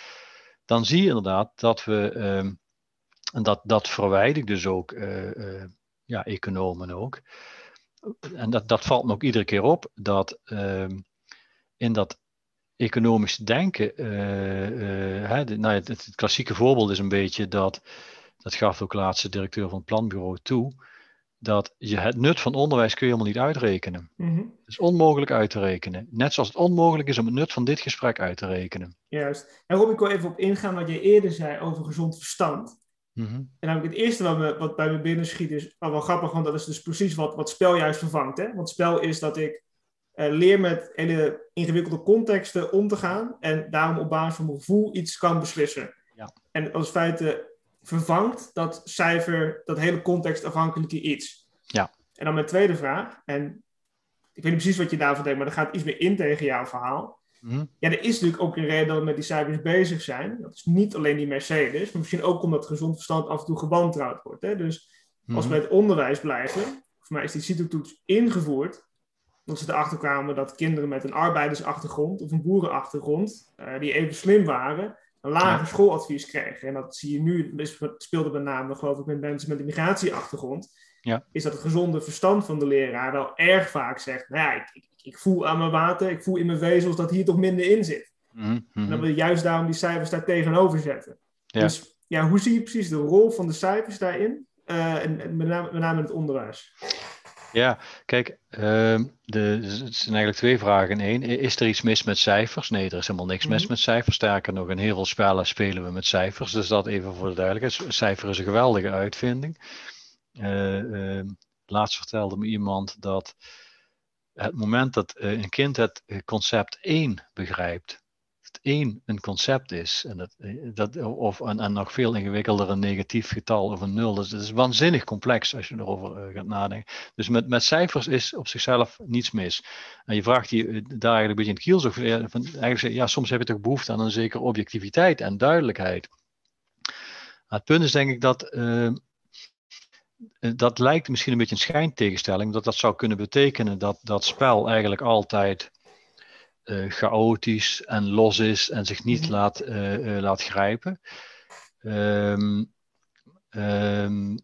[SPEAKER 2] dan zie je inderdaad dat we ehm, en dat, dat verwijt ik dus ook uh, uh, ja, economen ook. En dat, dat valt me ook iedere keer op, dat uh, in dat economisch denken, uh, hè, de, nou, het, het, klassieke voorbeeld is een beetje dat, dat gaf ook laatst de directeur van het planbureau toe, dat je het nut van onderwijs kun je helemaal niet uitrekenen. Mm Het is onmogelijk uit te rekenen. Net zoals het onmogelijk is om het nut van dit gesprek uit te rekenen.
[SPEAKER 1] Juist. En Rob, ik wil even op ingaan wat je eerder zei over gezond verstand. Mhm. En dan heb ik het eerste wat, me, wat bij me binnen schiet is, oh, wel grappig, want dat is dus precies wat, wat spel juist vervangt. Hè? Want spel is dat ik uh, leer met hele ingewikkelde contexten om te gaan en daarom op basis van mijn gevoel iets kan beslissen. Ja. En als feite vervangt dat cijfer dat hele contextafhankelijke iets.
[SPEAKER 2] Ja.
[SPEAKER 1] En dan mijn tweede vraag, en ik weet niet precies wat je daarvan denkt, maar dat gaat iets meer in tegen jouw verhaal. Mhm. Ja, er is natuurlijk ook een reden dat we met die cijfers bezig zijn. Dat is niet alleen die Mercedes, maar misschien ook omdat gezond verstand af en toe gewantrouwd wordt. Hè? Dus als we bij het onderwijs blijven, voor mij is die CITO-toets ingevoerd, omdat ze erachter kwamen dat kinderen met een arbeidersachtergrond of een boerenachtergrond, uh, die even slim waren, een lager schooladvies kregen. En dat zie je nu, speelde met name geloof ik met mensen met een migratieachtergrond. Ja. Is dat het gezonde verstand van de leraar wel erg vaak zegt, nou ja, ik, ik voel aan mijn water, ik voel in mijn vezels dat hier toch minder in zit. Mm -hmm. En dan wil je juist daarom die cijfers daar tegenover zetten. Ja. Dus ja, hoe zie je precies de rol van de cijfers daarin? Uh, en, met, name, met name in het onderwijs.
[SPEAKER 2] Ja, kijk, uh, de, het zijn eigenlijk twee vragen in één. Is er iets mis met cijfers? Nee, er is helemaal niks mis mhm. met cijfers. Sterker nog, in heel veel spellen spelen we met cijfers. Dus dat even voor de duidelijkheid. Cijfer is een geweldige uitvinding. Uh, laatst vertelde me iemand dat het moment dat eh, een kind het eh, concept 1 begrijpt, dat 1 een concept is, en, dat, eh, dat, of een, en nog veel ingewikkelder een negatief getal of een nul, dus het is waanzinnig complex als je erover gaat nadenken. Dus met, met cijfers is op zichzelf niets mis. En je vraagt je daar eigenlijk een beetje in het kielzog, van, eigenlijk, ja, soms heb je toch behoefte aan een zekere objectiviteit en duidelijkheid. Het punt is denk ik dat eh, dat lijkt misschien een beetje een schijntegenstelling, dat dat zou kunnen betekenen dat dat spel eigenlijk altijd uh, chaotisch en los is en zich niet mhm. laat, uh, laat grijpen. Um, um,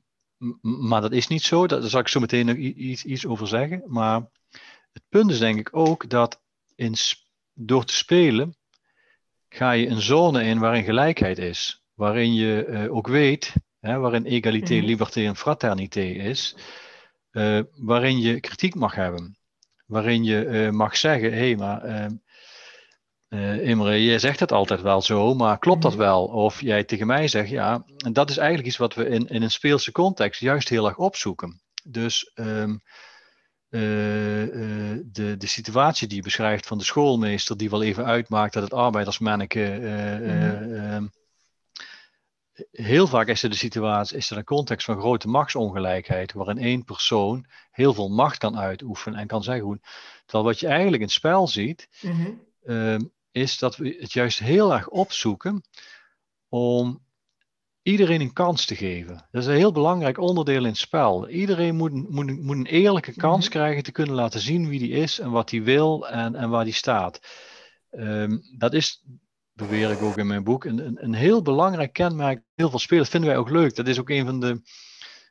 [SPEAKER 2] maar dat is niet zo, daar zal ik zo meteen nog iets, iets over zeggen. Maar het punt is denk ik ook dat in, door te spelen ga je een zone in waarin gelijkheid is. Waarin je ook weet hè, waarin egalité, mm liberté en fraternité is, uh, waarin je kritiek mag hebben. Waarin je uh, mag zeggen, hé, hey, maar uh, uh, Imre, jij zegt het altijd wel zo, maar klopt dat mhm. wel? Of jij tegen mij zegt, ja, en dat is eigenlijk iets wat we in, in een speelse context juist heel erg opzoeken. Dus um, de, de situatie die je beschrijft van de schoolmeester, die wel even uitmaakt dat het arbeidersmanneke. Mm heel vaak is er de situatie, is er een context van grote machtsongelijkheid, waarin één persoon heel veel macht kan uitoefenen en kan zeggen hoe. Terwijl wat je eigenlijk in het spel ziet, mhm. ehm, is dat we het juist heel erg opzoeken om iedereen een kans te geven. Dat is een heel belangrijk onderdeel in het spel. Iedereen moet, moet, moet een eerlijke kans mhm. krijgen te kunnen laten zien wie die is en wat hij wil en, en waar die staat. Ehm, dat is beweer ik ook in mijn boek, een, een, een heel belangrijk kenmerk. Heel veel spelers vinden wij ook leuk. Dat is ook een van de.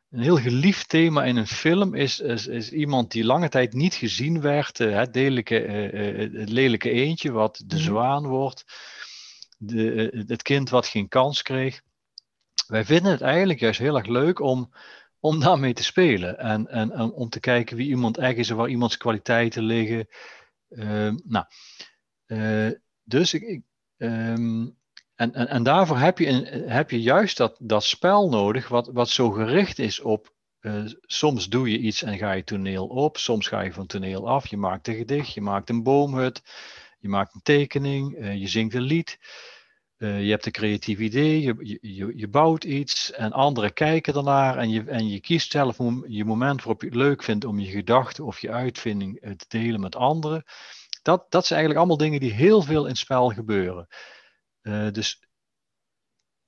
[SPEAKER 2] Een heel geliefd thema in een film is, is, is iemand die lange tijd niet gezien werd. Uh, het, lelijke, uh, het lelijke eentje, wat de mhm. zwaan wordt. De, het kind wat geen kans kreeg. Wij vinden het eigenlijk juist heel erg leuk om, om daarmee te spelen. En, en, en om te kijken wie iemand echt is en waar iemands kwaliteiten liggen. Uh, nou, dus ik, Ehm, en, en, en daarvoor heb je, een, heb je juist dat, dat spel nodig, wat, wat zo gericht is op. Uh, soms doe je iets en ga je toneel op, soms ga je van toneel af. Je maakt een gedicht, je maakt een boomhut, je maakt een tekening, uh, je zingt een lied. Uh, je hebt een creatief idee, je, je, je bouwt iets en anderen kijken ernaar en je, en je kiest zelf je moment waarop je het leuk vindt om je gedachten of je uitvinding te delen met anderen. Dat, dat zijn eigenlijk allemaal dingen die heel veel in het spel gebeuren. Uh, dus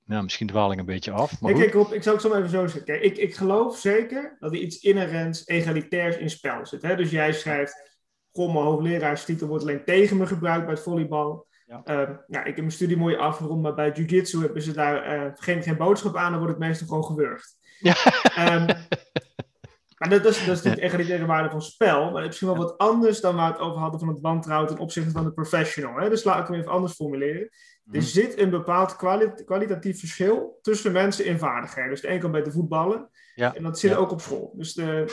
[SPEAKER 2] ja, misschien dwaal ik een beetje af. Maar
[SPEAKER 1] kijk, ik zou het zo even zo zeggen. Kijk, ik, ik geloof zeker dat er iets inherents egalitairs in spel zit. Hè? Dus jij schrijft, goh, mijn hoogleraaarstitel wordt alleen tegen me gebruikt bij het volleybal. Ja. Uh, nou, ik heb mijn studie mooi afgerond, maar bij jiu-jitsu hebben ze daar uh, geen, geen boodschap aan, dan wordt het meestal gewoon gewurgd. Ja. Um, Maar dat, is, dat is natuurlijk egalitaire waarde van spel. Maar misschien wel wat anders dan waar we het over hadden van het wantrouwen ten opzichte van de professional. Hè? Dus laat ik hem even anders formuleren. Er mhm. zit een bepaald kwalitatief verschil tussen mensen in vaardigheden. Dus de een kan beter voetballen. Ja. En dat zit ook op school. Dus de,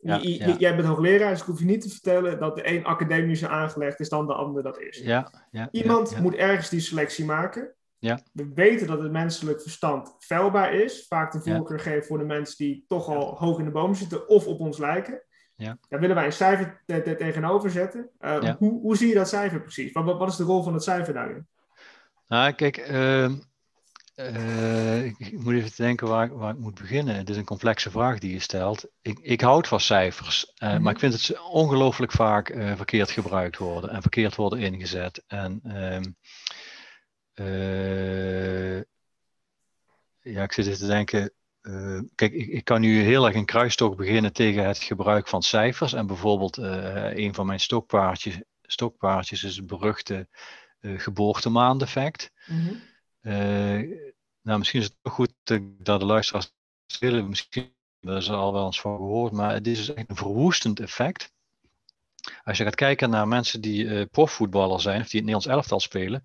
[SPEAKER 1] nou ja, jij bent hoogleraar, dus ik hoef je niet te vertellen dat de een academische aangelegd is dan de ander dat is. Ja, Iemand moet ergens die selectie maken. Ja. We weten dat het menselijk verstand vuilbaar is. Vaak de voorkeur ja. geven voor de mensen die toch al hoog in de boom zitten of op ons lijken. Ja. Daar willen wij een cijfer te tegenover zetten. Uh, hoe, hoe zie je dat cijfer precies? Wat, wat is de rol van het cijfer daarin?
[SPEAKER 2] Nou, kijk, uh, uh, ik moet even denken waar, waar ik moet beginnen. Het is een complexe vraag die je stelt. Ik, ik houd van cijfers, mm -hmm. maar ik vind het ze ongelooflijk vaak verkeerd gebruikt worden en verkeerd worden ingezet. En ehm, ja, ik zit te denken. Uh, kijk, ik, ik, kan nu heel erg een kruistocht beginnen tegen het gebruik van cijfers. En bijvoorbeeld uh, een van mijn stokpaardjes, stokpaardjes is het beruchte geboortemaandeffect. Mm nou, misschien is het toch goed dat de luisteraars willen. Misschien hebben ze al wel eens van gehoord, maar het is dus echt een verwoestend effect. Als je gaat kijken naar mensen die profvoetballer zijn of die het Nederlands elftal spelen,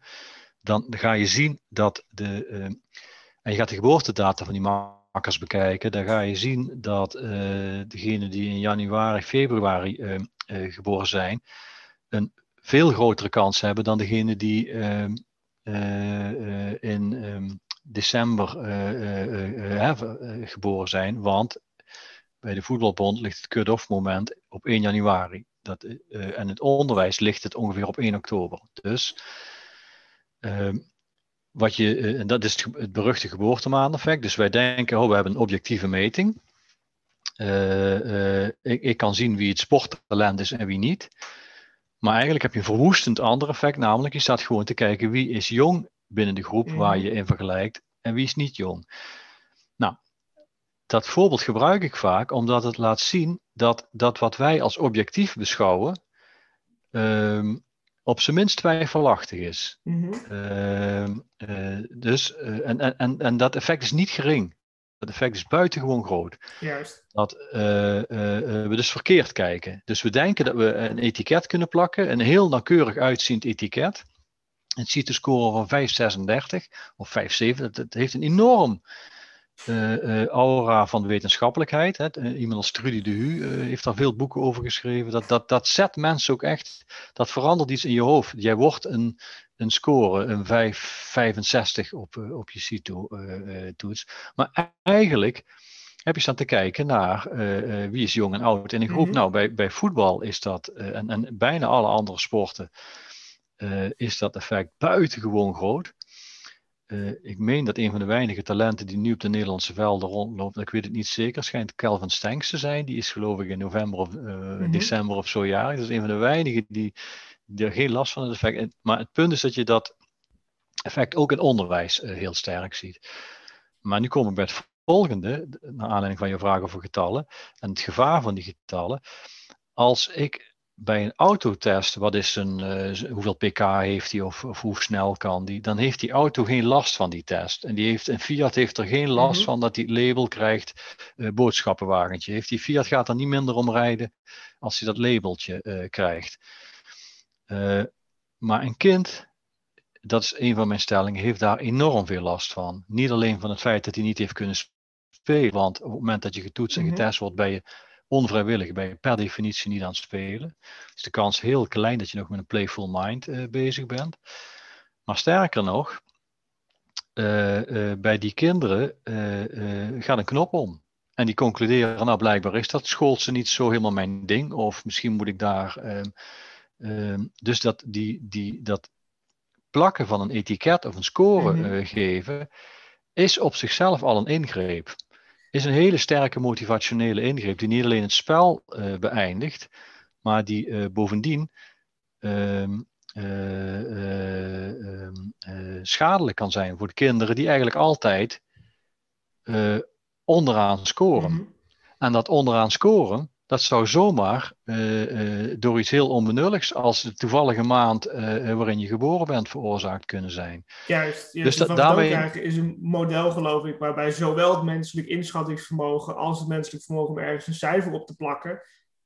[SPEAKER 2] dan ga je zien dat de. Uh, en je gaat de geboortedata van die makkers bekijken. Dan ga je zien dat uh, degenen die in januari, februari uh, geboren zijn, een veel grotere kans hebben dan degenen die ehm, in december geboren zijn. Want bij de voetbalbond ligt het cut-off moment op 1 januari. Dat, en het onderwijs ligt het ongeveer op 1 oktober. Dus Ehm, wat je, eh, en dat is het beruchte geboortemaandeffect. Dus wij denken, oh, we hebben een objectieve meting. Uh, ik, ik, kan zien wie het sporttalent is en wie niet. Maar eigenlijk heb je een verwoestend ander effect, namelijk je staat gewoon te kijken wie is jong binnen de groep waar je in vergelijkt en wie is niet jong. Nou, dat voorbeeld gebruik ik vaak omdat het laat zien dat, dat wat wij als objectief beschouwen, um, op zijn minst twijfelachtig is. Mm dus, uh, en, en, en dat effect is niet gering. Dat effect is buitengewoon groot. Juist. Dat uh, we dus verkeerd kijken. Dus we denken dat we een etiket kunnen plakken, een heel nauwkeurig uitziend etiket. Het ziet de score van 5,36 of 5,7. Dat, dat heeft een enorm uh, aura van wetenschappelijkheid. Hè. Eh, iemand als Trudy de Hu heeft daar veel boeken over geschreven. Dat, dat, dat zet mensen ook echt, dat verandert iets in je hoofd. Jij wordt een, een score, een 5, 65 op, op je CITO-toets. maar eigenlijk heb je staan te kijken naar wie is jong en oud. En ik hoop mhm. nou, bij, bij voetbal is dat, en, en bijna alle andere sporten, is dat effect buitengewoon groot. Uh, ik meen dat een van de weinige talenten die nu op de Nederlandse velden rondloopt, ik weet het niet zeker, schijnt Calvin Stanks te zijn. Die is geloof ik in november of uh, december of zo jarig. Dat is een van de weinigen die, die er geen last van het effect. Maar het punt is dat je dat effect ook in onderwijs uh, heel sterk ziet. Maar nu kom ik bij het volgende, naar aanleiding van je vraag over getallen en het gevaar van die getallen. Als ik bij een autotest, wat is een, uh, hoeveel pk heeft hij of, of, hoe snel kan die, dan heeft die auto geen last van die test. En die heeft, een Fiat heeft er geen last mhm. van dat hij het label krijgt, uh, boodschappenwagentje. Heeft die Fiat gaat er niet minder om rijden als hij dat labeltje uh, krijgt. maar een kind, dat is een van mijn stellingen, heeft daar enorm veel last van. Niet alleen van het feit dat hij niet heeft kunnen spelen, want op het moment dat je getoetst en mhm. getest wordt, ben je onvrijwillig ben je per definitie niet aan het spelen. Is de kans heel klein dat je nog met een playful mind uh, bezig bent. Maar sterker nog, uh, uh, bij die kinderen gaat een knop om. En die concluderen, nou blijkbaar is dat schoolse niet zo helemaal mijn ding. Of misschien moet ik daar. Ehm, ehm, dus dat, die, die, dat plakken van een etiket of een score mm geven, is op zichzelf al een ingreep is een hele sterke motivationele ingreep die niet alleen het spel uh, beëindigt, maar die uh, bovendien uh, schadelijk kan zijn voor de kinderen die eigenlijk altijd onderaan scoren. Mhm. En dat onderaan scoren, dat zou zomaar uh, uh, door iets heel onbenulligs als de toevallige maand uh, waarin je geboren bent veroorzaakt kunnen zijn.
[SPEAKER 1] Juist, dus dat, daarmee is een model geloof ik waarbij zowel het menselijk inschattingsvermogen als het menselijk vermogen om ergens een cijfer op te plakken,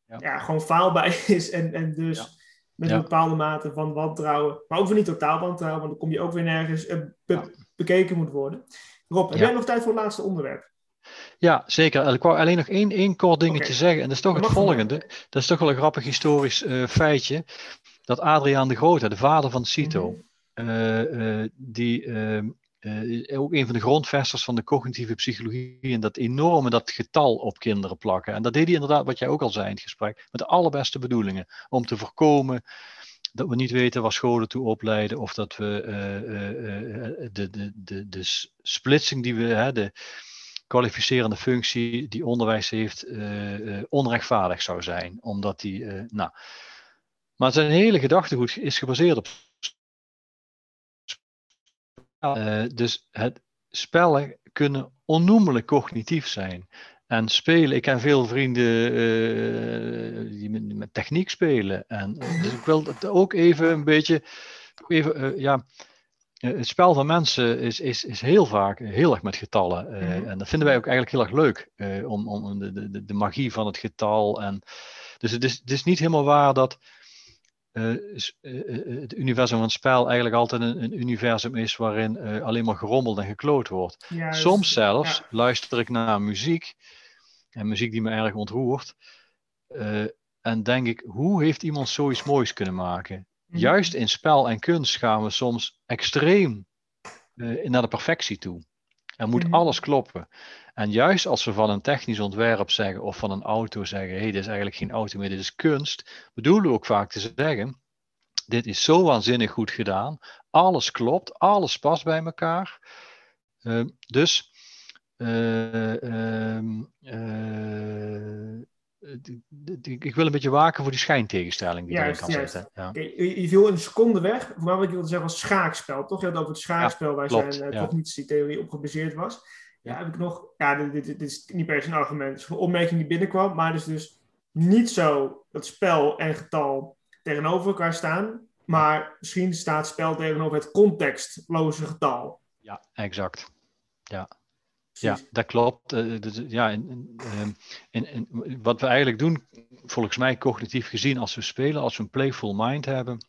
[SPEAKER 1] ja, ja gewoon faalbaar is en, en dus met een bepaalde mate van wantrouwen, maar ook weer niet totaal wantrouwen, want dan kom je ook weer nergens be bekeken moet worden. Rob, heb jij nog tijd voor het laatste onderwerp?
[SPEAKER 2] Ja, zeker. Ik wou alleen nog één, één kort dingetje zeggen. En dat is toch het volgende. Dat is toch wel een grappig historisch uh, feitje. Dat Adriaan de Grote, de vader van Cito, mm uh, uh, die ehm, ook een van de grondvesters van de cognitieve psychologie en dat enorme dat getal op kinderen plakken. En dat deed hij inderdaad, wat jij ook al zei in het gesprek, met de allerbeste bedoelingen. Om te voorkomen dat we niet weten waar scholen toe opleiden of dat we de, de, de, de splitsing die we, hè, de, kwalificerende functie die onderwijs heeft uh, onrechtvaardig zou zijn. Omdat die, uh, nou. Maar zijn hele gedachtegoed is gebaseerd op. dus het spellen kunnen onnoemelijk cognitief zijn. En spelen, ik ken veel vrienden die met, met, techniek spelen. En dus ik wil het ook even een beetje, even, ja, eh, het spel van mensen is, is, is heel vaak heel erg met getallen. Uh, En dat vinden wij ook eigenlijk heel erg leuk. Uh, om, om de, de, de magie van het getal. En, dus het is, het is niet helemaal waar dat het universum van het spel eigenlijk altijd een, een universum is waarin alleen maar gerommeld en gekloot wordt. Soms zelfs luister ik naar muziek. En muziek die me erg ontroert. en denk ik, hoe heeft iemand zoiets moois kunnen maken? Mhm. Juist in spel en kunst gaan we soms extreem uh, naar de perfectie toe. Er moet mhm. alles kloppen. En juist als we van een technisch ontwerp zeggen of van een auto zeggen: hé, hey, dit is eigenlijk geen auto meer, dit is kunst, bedoelen we ook vaak te zeggen: dit is zo waanzinnig goed gedaan. Alles klopt, alles past bij elkaar. Uh, dus uh, ik wil een beetje waken voor die schijntegenstelling die juist, kan zitten. Ja.
[SPEAKER 1] je, viel een seconde weg. Maar wat ik wilde zeggen was schaakspel, toch? Je had over het schaakspel waar zijn uh, cognitietheorie op gebaseerd was. Ja, heb ik nog... Ja, dit, dit, dit, is niet per se een argument. Het is een opmerking die binnenkwam. Maar het is dus niet zo dat spel en getal tegenover elkaar staan. Maar misschien staat spel tegenover het contextloze getal.
[SPEAKER 2] Ja, exact. Ja. Ja, dat klopt. Uh, ja, en, en, en, wat we eigenlijk doen, volgens mij cognitief gezien, als we spelen, als we een playful mind hebben,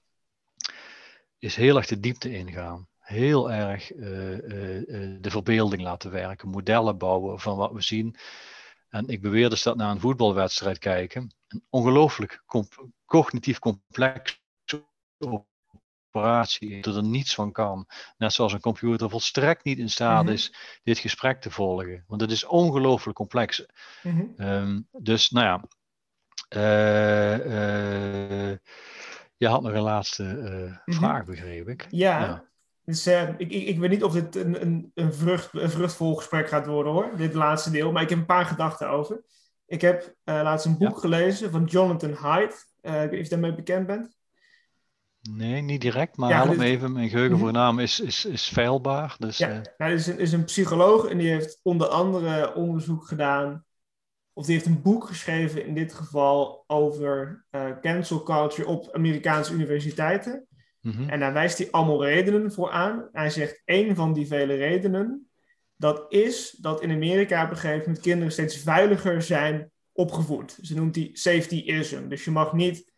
[SPEAKER 2] is heel erg de diepte ingaan. Heel erg uh, uh, de verbeelding laten werken, modellen bouwen van wat we zien. En ik beweer dus dat naar een voetbalwedstrijd kijken, een ongelooflijk comp cognitief complex dat er niets van kan. Net zoals een computer volstrekt niet in staat
[SPEAKER 1] Mhm.
[SPEAKER 2] is dit gesprek te volgen. Want het is ongelooflijk complex.
[SPEAKER 1] Mhm.
[SPEAKER 2] Ehm, dus nou ja, eh, eh, je had nog een laatste eh,
[SPEAKER 1] Mhm.
[SPEAKER 2] vraag, begreep ik.
[SPEAKER 1] Ja.
[SPEAKER 2] Ja.
[SPEAKER 1] Dus ik, ik, ik weet niet of dit een, een, een, vrucht, een vruchtvol gesprek gaat worden hoor, dit laatste deel, maar ik heb een paar gedachten over. Ik heb laatst een boek gelezen van Jonathan Haidt. Ik weet niet of je daarmee bekend bent.
[SPEAKER 2] Nee, niet direct, maar
[SPEAKER 1] Ja,
[SPEAKER 2] help
[SPEAKER 1] dit-
[SPEAKER 2] me even. Mijn geheugen
[SPEAKER 1] Mhm.
[SPEAKER 2] is, is, is feilbaar. Dus,
[SPEAKER 1] Ja,
[SPEAKER 2] eh,
[SPEAKER 1] nou, is een, is een psycholoog en die heeft onder andere onderzoek gedaan, of die heeft een boek geschreven in dit geval over eh, cancel culture op Amerikaanse universiteiten.
[SPEAKER 2] mhm.
[SPEAKER 1] En daar wijst hij allemaal redenen voor aan. Hij zegt, één van die vele redenen, dat is dat in Amerika op een gegeven moment kinderen steeds veiliger zijn opgevoed. Ze noemt die safetyism. Dus je mag niet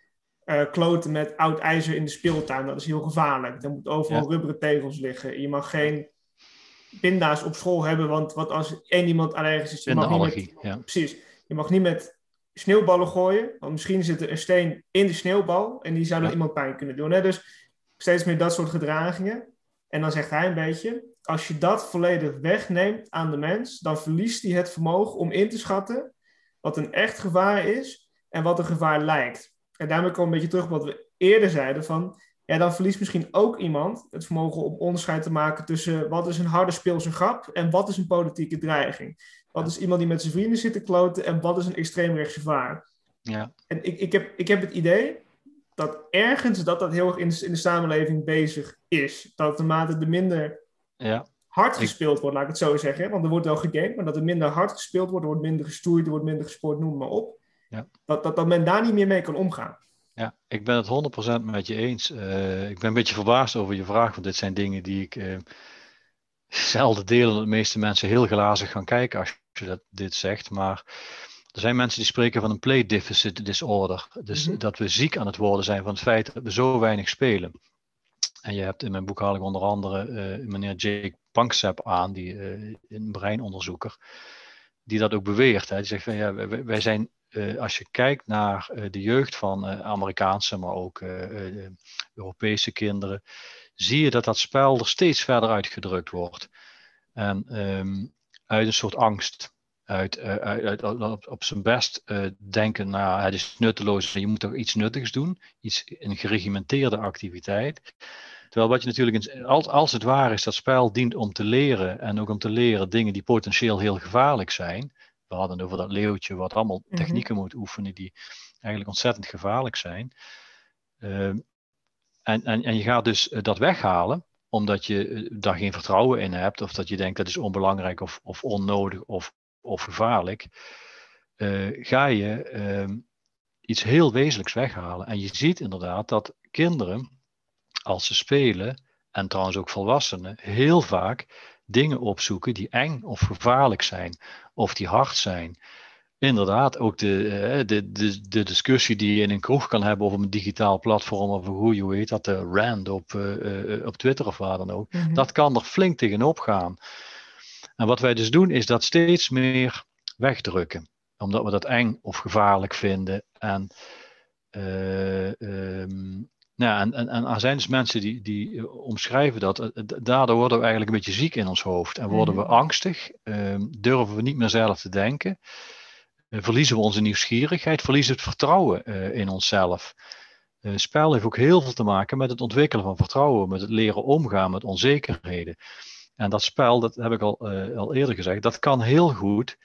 [SPEAKER 1] eh, kloten met oud ijzer in de speeltuin. Dat is heel gevaarlijk. Er moet overal
[SPEAKER 2] Ja.
[SPEAKER 1] rubberen tegels liggen. Je mag geen pinda's op school hebben, want wat als één iemand allergisch is... Je mag niet met-
[SPEAKER 2] allergie. Ja.
[SPEAKER 1] Precies. Je mag niet met sneeuwballen gooien, want misschien zit er een steen in de sneeuwbal en die zou dan
[SPEAKER 2] Ja.
[SPEAKER 1] iemand pijn kunnen doen. Hè? Dus steeds meer dat soort gedragingen. En dan zegt hij een beetje, als je dat volledig wegneemt aan de mens, dan verliest hij het vermogen om in te schatten wat een echt gevaar is en wat een gevaar lijkt. En daarmee komen we een beetje terug op wat we eerder zeiden van, ja, dan verliest misschien ook iemand het vermogen om onderscheid te maken tussen wat is een harde speelse grap en wat is een politieke dreiging. Wat is iemand die met zijn vrienden zit te kloten en wat is een extreemrechts gevaar?
[SPEAKER 2] Ja.
[SPEAKER 1] En ik, ik, heb, ik heb het idee dat ergens dat dat heel erg in de, in de samenleving bezig is. Dat naarmate er minder
[SPEAKER 2] Ja.
[SPEAKER 1] hard gespeeld wordt, laat ik het zo zeggen. Want er wordt wel gegamed, maar dat er minder hard gespeeld wordt, er wordt minder gestoeid, er wordt minder gesport, noem maar op.
[SPEAKER 2] Ja.
[SPEAKER 1] Dat, dat, dat men daar niet meer mee kan omgaan.
[SPEAKER 2] Ja, ik ben het 100% met je eens. Eh, ik ben een beetje verbaasd over je vraag, want dit zijn dingen die ik eh, zelden deel en de meeste mensen heel glazig gaan kijken als je dat, dit zegt. Maar er zijn mensen die spreken van een play deficit disorder. Dus
[SPEAKER 1] Mhm.
[SPEAKER 2] dat we ziek aan het worden zijn van het feit dat we zo weinig spelen. En je hebt in mijn boek haal ik onder andere eh, meneer Jake Panksepp aan, die, een breinonderzoeker, die dat ook beweert. Hè. Die zegt van ja, wij, wij zijn eh, als je kijkt naar eh, de jeugd van eh, Amerikaanse, maar ook Europese kinderen, zie je dat dat spel er steeds verder uitgedrukt wordt. En ehm, uit een soort angst, uit, uit, op, zijn best denken, nou het is nutteloos, je moet toch iets nuttigs doen, iets, een geregimenteerde activiteit. Terwijl wat je natuurlijk, als, als het waar is, dat spel dient om te leren en ook om te leren dingen die potentieel heel gevaarlijk zijn. We hadden over dat leeuwtje wat allemaal
[SPEAKER 1] Mhm.
[SPEAKER 2] technieken moet oefenen die eigenlijk ontzettend gevaarlijk zijn. Ehm, en, en, en je gaat dus eh, dat weghalen omdat je eh, daar geen vertrouwen in hebt of dat je denkt dat is onbelangrijk of, of onnodig of, of gevaarlijk. eh, ga je ehm, iets heel wezenlijks weghalen. En je ziet inderdaad dat kinderen, als ze spelen, en trouwens ook volwassenen, heel vaak dingen opzoeken die eng of gevaarlijk zijn, of die hard zijn. Inderdaad, ook de, eh, de, de, de discussie die je in een kroeg kan hebben over een digitaal platform of hoe je weet dat, de rand op, eh, eh, op Twitter of waar dan ook.
[SPEAKER 1] Mhm.
[SPEAKER 2] Dat kan er flink tegenop gaan. En wat wij dus doen, is dat steeds meer wegdrukken. Omdat we dat eng of gevaarlijk vinden. En, eh, ehm, nou, en, en, en er zijn dus mensen die, die eh, omschrijven dat. eh, Daardoor worden we eigenlijk een beetje ziek in ons hoofd. En worden we
[SPEAKER 1] Mhm.
[SPEAKER 2] angstig. ehm, durven we niet meer zelf te denken. eh, verliezen we onze nieuwsgierigheid. Verliezen het vertrouwen in onszelf. Eh, spel heeft ook heel veel te maken met het ontwikkelen van vertrouwen, met het leren omgaan met onzekerheden. En dat spel, dat heb ik al, al eerder gezegd, dat kan heel goed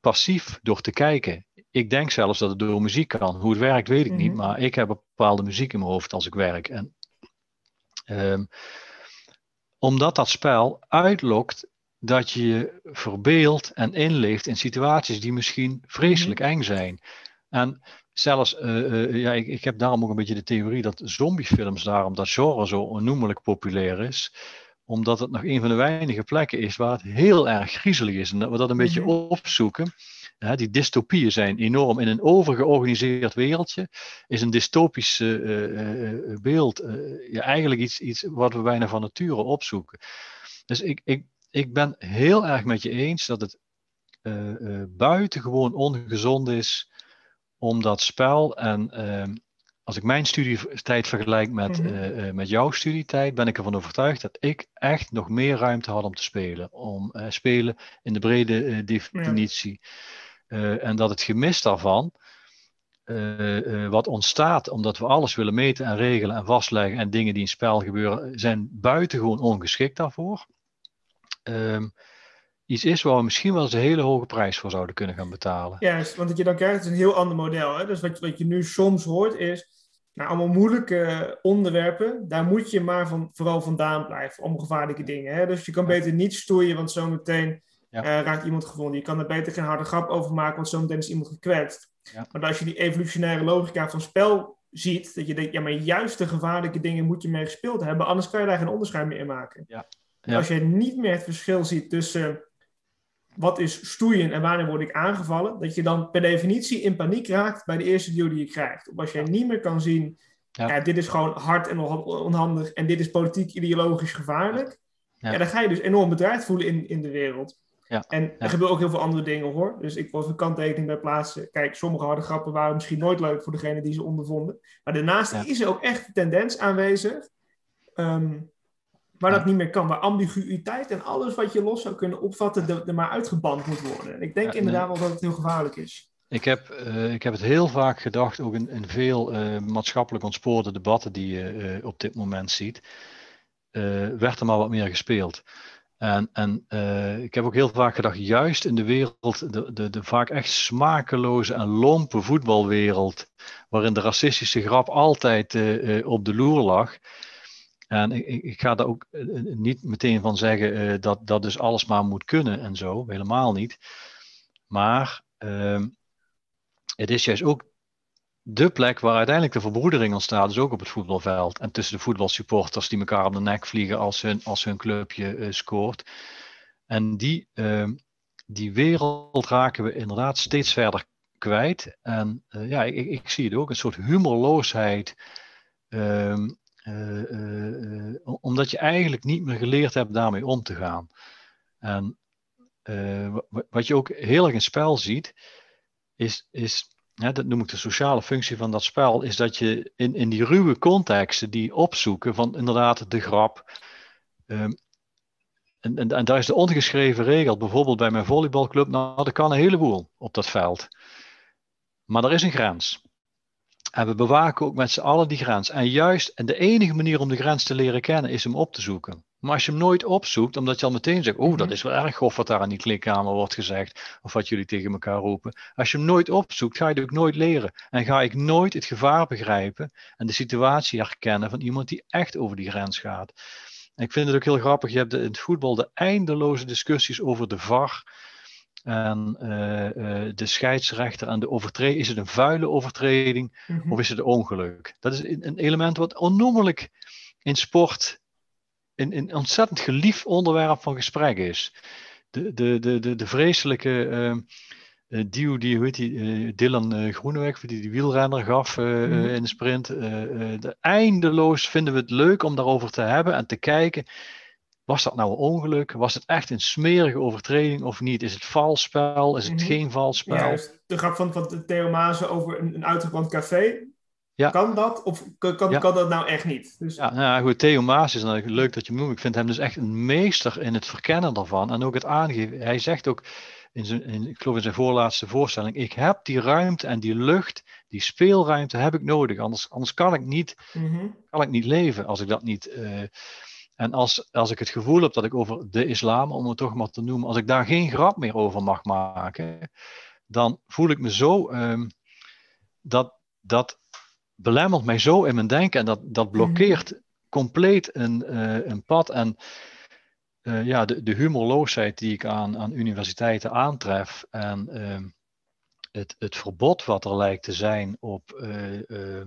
[SPEAKER 2] passief door te kijken. Ik denk zelfs dat het door muziek kan. Hoe het werkt, weet ik niet,
[SPEAKER 1] Mhm.
[SPEAKER 2] maar ik heb bepaalde muziek in mijn hoofd als ik werk. En, ehm, omdat dat spel uitlokt dat je je verbeeldt en inleeft in situaties die misschien vreselijk eng zijn. En zelfs, eh, eh, ja, ik, ik heb daarom ook een beetje de theorie dat zombiefilms daarom, dat genre zo onnoemelijk populair is omdat het nog een van de weinige plekken is waar het heel erg griezelig is. En dat we dat een beetje
[SPEAKER 1] Mhm.
[SPEAKER 2] opzoeken. Die dystopieën zijn enorm. In een overgeorganiseerd wereldje is een dystopisch eh, eh, eh, beeld ja, eigenlijk iets, iets wat we bijna van nature opzoeken. Dus ik, ik, ik ben heel erg met je eens dat het buitengewoon ongezond is om dat spel en ehm, als ik mijn studietijd vergelijk met, mm met jouw studietijd, ben ik ervan overtuigd dat ik echt nog meer ruimte had om te spelen. Om uh, spelen in de brede definitie. En dat het gemis daarvan, wat ontstaat omdat we alles willen meten en regelen en vastleggen en dingen die in spel gebeuren, zijn buitengewoon ongeschikt daarvoor. Um, iets is waar we misschien wel eens een hele hoge prijs voor zouden kunnen gaan betalen.
[SPEAKER 1] Juist, want wat je dan krijgt is een heel ander model. Hè? Dus wat, wat je nu soms hoort is, nou, allemaal moeilijke onderwerpen, daar moet je maar van, vooral vandaan blijven, om gevaarlijke dingen. Hè? Dus je kan beter niet stoeien, want zometeen ja. uh, raakt iemand gevonden. Je kan er beter geen harde grap over maken, want zometeen is iemand gekwetst. Ja. Maar als je die evolutionaire logica van spel ziet, dat je denkt, ja, maar juist de gevaarlijke dingen moet je mee gespeeld hebben, anders kan je daar geen onderscheid meer in maken. Ja. Als je niet meer het verschil ziet tussen wat is stoeien en wanneer word ik aangevallen, dat je dan per definitie in paniek raakt bij de eerste duw die je krijgt. Of als je niet meer kan zien, ja. dit is gewoon hard en onhandig en dit is politiek ideologisch gevaarlijk, ja. dan ga je dus enorm bedreigd voelen in, in de wereld. Ja. En er gebeuren ook heel veel andere dingen hoor. Dus ik wil even een kanttekening bij plaatsen. Kijk, sommige harde grappen waren misschien nooit leuk voor degene die ze ondervonden. Maar daarnaast is er ook echt een tendens aanwezig. Ehm, Waar dat niet meer kan, waar ambiguïteit en alles wat je los zou kunnen opvatten, er, maar uitgeband moet worden. En ik denk inderdaad wel dat het heel gevaarlijk is.
[SPEAKER 2] Ik heb, uh, ik heb het heel vaak gedacht, ook in, in veel uh, maatschappelijk ontspoorde debatten die je uh, op dit moment ziet, werd er maar wat meer gespeeld. En, en ik heb ook heel vaak gedacht, juist in de wereld, de, de, de vaak echt smakeloze en lompe voetbalwereld, waarin de racistische grap altijd op de loer lag, en ik, ik, ga daar ook eh, eh, niet meteen van zeggen dat, dat dus alles maar moet kunnen en zo, helemaal niet. Maar uh, het is juist ook de plek waar uiteindelijk de verbroedering ontstaat, dus ook op het voetbalveld. En tussen de voetbalsupporters die elkaar op de nek vliegen als hun, als hun clubje uh, scoort. En die, ehm, die wereld raken we inderdaad steeds verder kwijt. En ja, ik, ik, zie het ook, een soort humorloosheid. Ehm, eh, eh, eh, omdat je eigenlijk niet meer geleerd hebt daarmee om te gaan. En wat je ook heel erg in spel ziet, is, is dat noem ik de sociale functie van dat spel, is dat je in, in die ruwe contexten die opzoeken van inderdaad de grap. En, en, en, daar is de ongeschreven regel, bijvoorbeeld bij mijn volleybalclub, nou, er kan een heleboel op dat veld. Maar er is een grens. En we bewaken ook met z'n allen die grens. En juist, en de enige manier om de grens te leren kennen is hem op te zoeken. Maar als je hem nooit opzoekt, omdat je al meteen zegt, oh, dat mhm. is wel erg grof wat daar aan die klikkamer wordt gezegd, of wat jullie tegen elkaar roepen. Als je hem nooit opzoekt, ga je het ook nooit leren. En ga ik nooit het gevaar begrijpen en de situatie herkennen van iemand die echt over die grens gaat. En ik vind het ook heel grappig, je hebt in het voetbal de eindeloze discussies over de VAR en uh, uh, de scheidsrechter en de overtreding. Is het een vuile overtreding mm-hmm. of is het een ongeluk? Dat is een element wat onnoemelijk in sport een, een ontzettend geliefd onderwerp van gesprek is. De, de, de, de, de vreselijke uh, duw die, hoe heet die, Dylan Groeneweg, die die wielrenner gaf mm-hmm. in de sprint. de, eindeloos vinden we het leuk om daarover te hebben en te kijken. Was dat nou een ongeluk? Was het echt een smerige overtreding of niet? Is het vals spel? Is het mhm. geen vals spel? Ja, dus
[SPEAKER 1] de grap van, van Theo Mazen over een, een uitgebrand café. Ja. Kan dat of kan, kan, kan dat nou echt niet?
[SPEAKER 2] Dus... Ja, nou goed, Theo Maas is natuurlijk leuk dat je hem noemt. Ik vind hem dus echt een meester in het verkennen daarvan en ook het aangeven. Hij zegt ook in zijn, in, ik geloof in zijn voorlaatste voorstelling, ik heb die ruimte en die lucht, die speelruimte heb ik nodig. Anders, anders kan, ik niet, mhm. kan ik niet leven als ik dat niet... Uh, en als, als ik het gevoel heb dat ik over de islam, om het toch maar te noemen, als ik daar geen grap meer over mag maken, dan voel ik me zo, um, dat, dat belemmert mij zo in mijn denken en dat, dat blokkeert mhm. compleet een, uh, een pad. En uh, ja, de, de humorloosheid die ik aan, aan universiteiten aantref en uh, het, het verbod wat er lijkt te zijn op uh,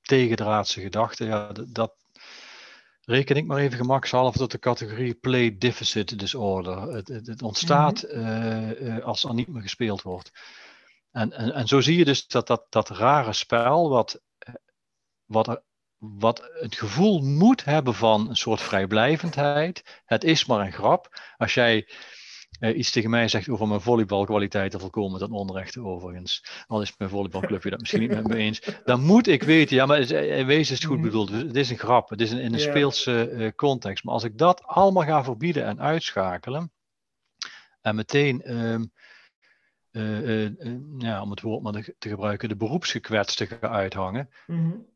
[SPEAKER 2] tegendraadse gedachten, ja, dat, reken ik maar even gemakshalve tot de categorie play deficit disorder. Het, het, het ontstaat mm als er niet meer gespeeld wordt. En, en, en zo zie je dus dat dat, dat rare spel, wat, eh, wat, wat het gevoel moet hebben van een soort vrijblijvendheid. Het is maar een grap. Als jij uh, iets tegen mij zegt over mijn volleybalkwaliteiten volkomen ten onrechte overigens. Al is mijn volleybalclubje dat misschien niet met me eens. Dan moet ik weten, ja, maar in wezen is het goed mhm. bedoeld. Het is een grap, het is in een speelse uh, context. Maar als ik dat allemaal ga verbieden en uitschakelen en meteen... Um, uh, ja, om het woord maar te gebruiken, de beroepsgekwetsten gaan uithangen. Mm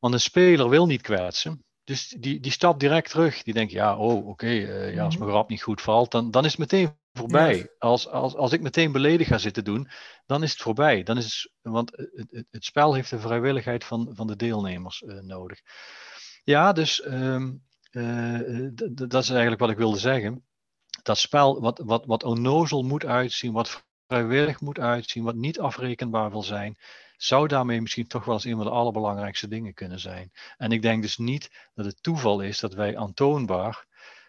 [SPEAKER 2] Want een speler wil niet kwetsen. Dus die, die stapt direct terug. Die denkt, ja, oh, oké, uh, ja, als mhm. mijn grap niet goed valt, dan, dan is het meteen voorbij. Als, als, als ik meteen beledigd ga zitten doen, dan is het voorbij. Dan is het, want het, het, het spel heeft de vrijwilligheid van, van de deelnemers uh, nodig. Ja, dus um, uh, dat is eigenlijk wat ik wilde zeggen. Dat spel, wat, wat, wat onnozel moet uitzien, wat vrijwillig moet uitzien, wat niet afrekenbaar wil zijn, zou daarmee misschien toch wel eens een van de allerbelangrijkste dingen kunnen zijn. En ik denk dus niet dat het toeval is dat wij aantoonbaar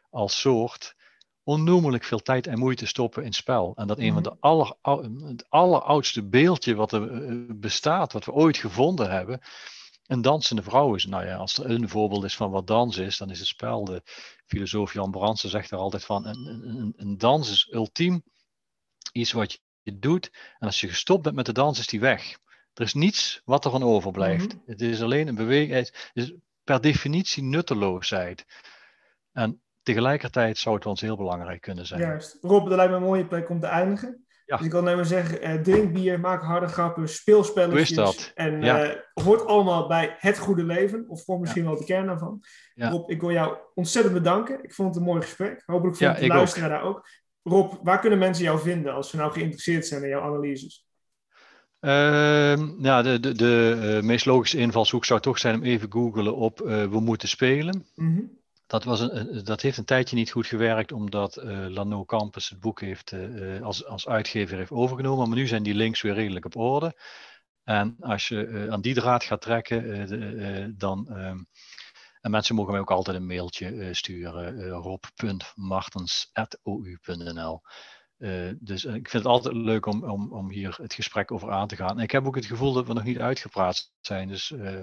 [SPEAKER 2] als soort onnoemelijk veel tijd en moeite stoppen in spel. En dat een van mhm. de aller, het alleroudste beeldje wat er eh, bestaat, wat we ooit gevonden hebben, een dansende vrouw is. Nou ja, als er een voorbeeld is van wat dans is, dan is het spel. De filosoof Jan Brandsen zegt er altijd van, een, een, een dans is ultiem iets wat je doet. En als je gestopt bent met de dans, is die weg. Er is niets wat er van overblijft. Mhm. Het is alleen een beweging. Het is per definitie nutteloosheid. En tegelijkertijd zou het ons heel belangrijk kunnen zijn.
[SPEAKER 1] Juist. Rob, dat lijkt me een mooie plek om te eindigen. Ja. Dus ik kan alleen maar zeggen, eh, drink bier, maak harde grappen, speel spelletjes.
[SPEAKER 2] dat?
[SPEAKER 1] En ja. eh, hoort allemaal bij het goede leven. Of gewoon misschien wel de kern daarvan. Rob, ik wil jou ontzettend bedanken. Ik vond het een mooi gesprek. Hopelijk vond de luisteraar daar ook. Rob, waar kunnen mensen jou vinden als ze nou geïnteresseerd zijn in jouw analyses?
[SPEAKER 2] Ja, de, de, de uh, meest logische invalshoek zou toch zijn om even googelen op uh, we moeten spelen. Mhm. dat, was een, dat heeft een tijdje niet goed gewerkt, omdat uh, Lano Campus het boek heeft, als, als uitgever heeft overgenomen. Maar nu zijn die links weer redelijk op orde. En als je aan die draad gaat trekken, dan. Ehm, en mensen mogen mij ook altijd een mailtje sturen: rob.martens.ou.nl. Uh, dus ik vind het altijd leuk om, om, om hier het gesprek over aan te gaan. En ik heb ook het gevoel dat we nog niet uitgepraat zijn. Dus uh,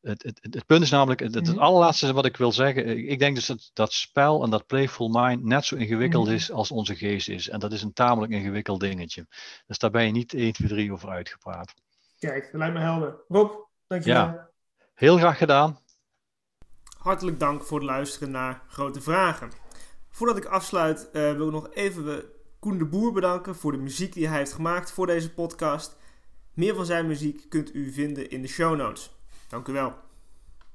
[SPEAKER 2] het, het, het, punt is namelijk, het, het, mhm. allerlaatste wat ik wil zeggen. Ik denk dus dat dat spel en dat playful mind net zo ingewikkeld mhm. is als onze geest is. En dat is een tamelijk ingewikkeld dingetje. Dus daar ben je niet 1, 2, 3 over uitgepraat.
[SPEAKER 1] Kijk, dat lijkt me helder. Rob, dankjewel. Ja,
[SPEAKER 2] heel graag gedaan.
[SPEAKER 1] Hartelijk dank voor het luisteren naar Grote Vragen. Voordat ik afsluit uh, wil ik nog even Koen de Boer bedanken voor de muziek die hij heeft gemaakt voor deze podcast. Meer van zijn muziek kunt u vinden in de show notes. Dank u wel.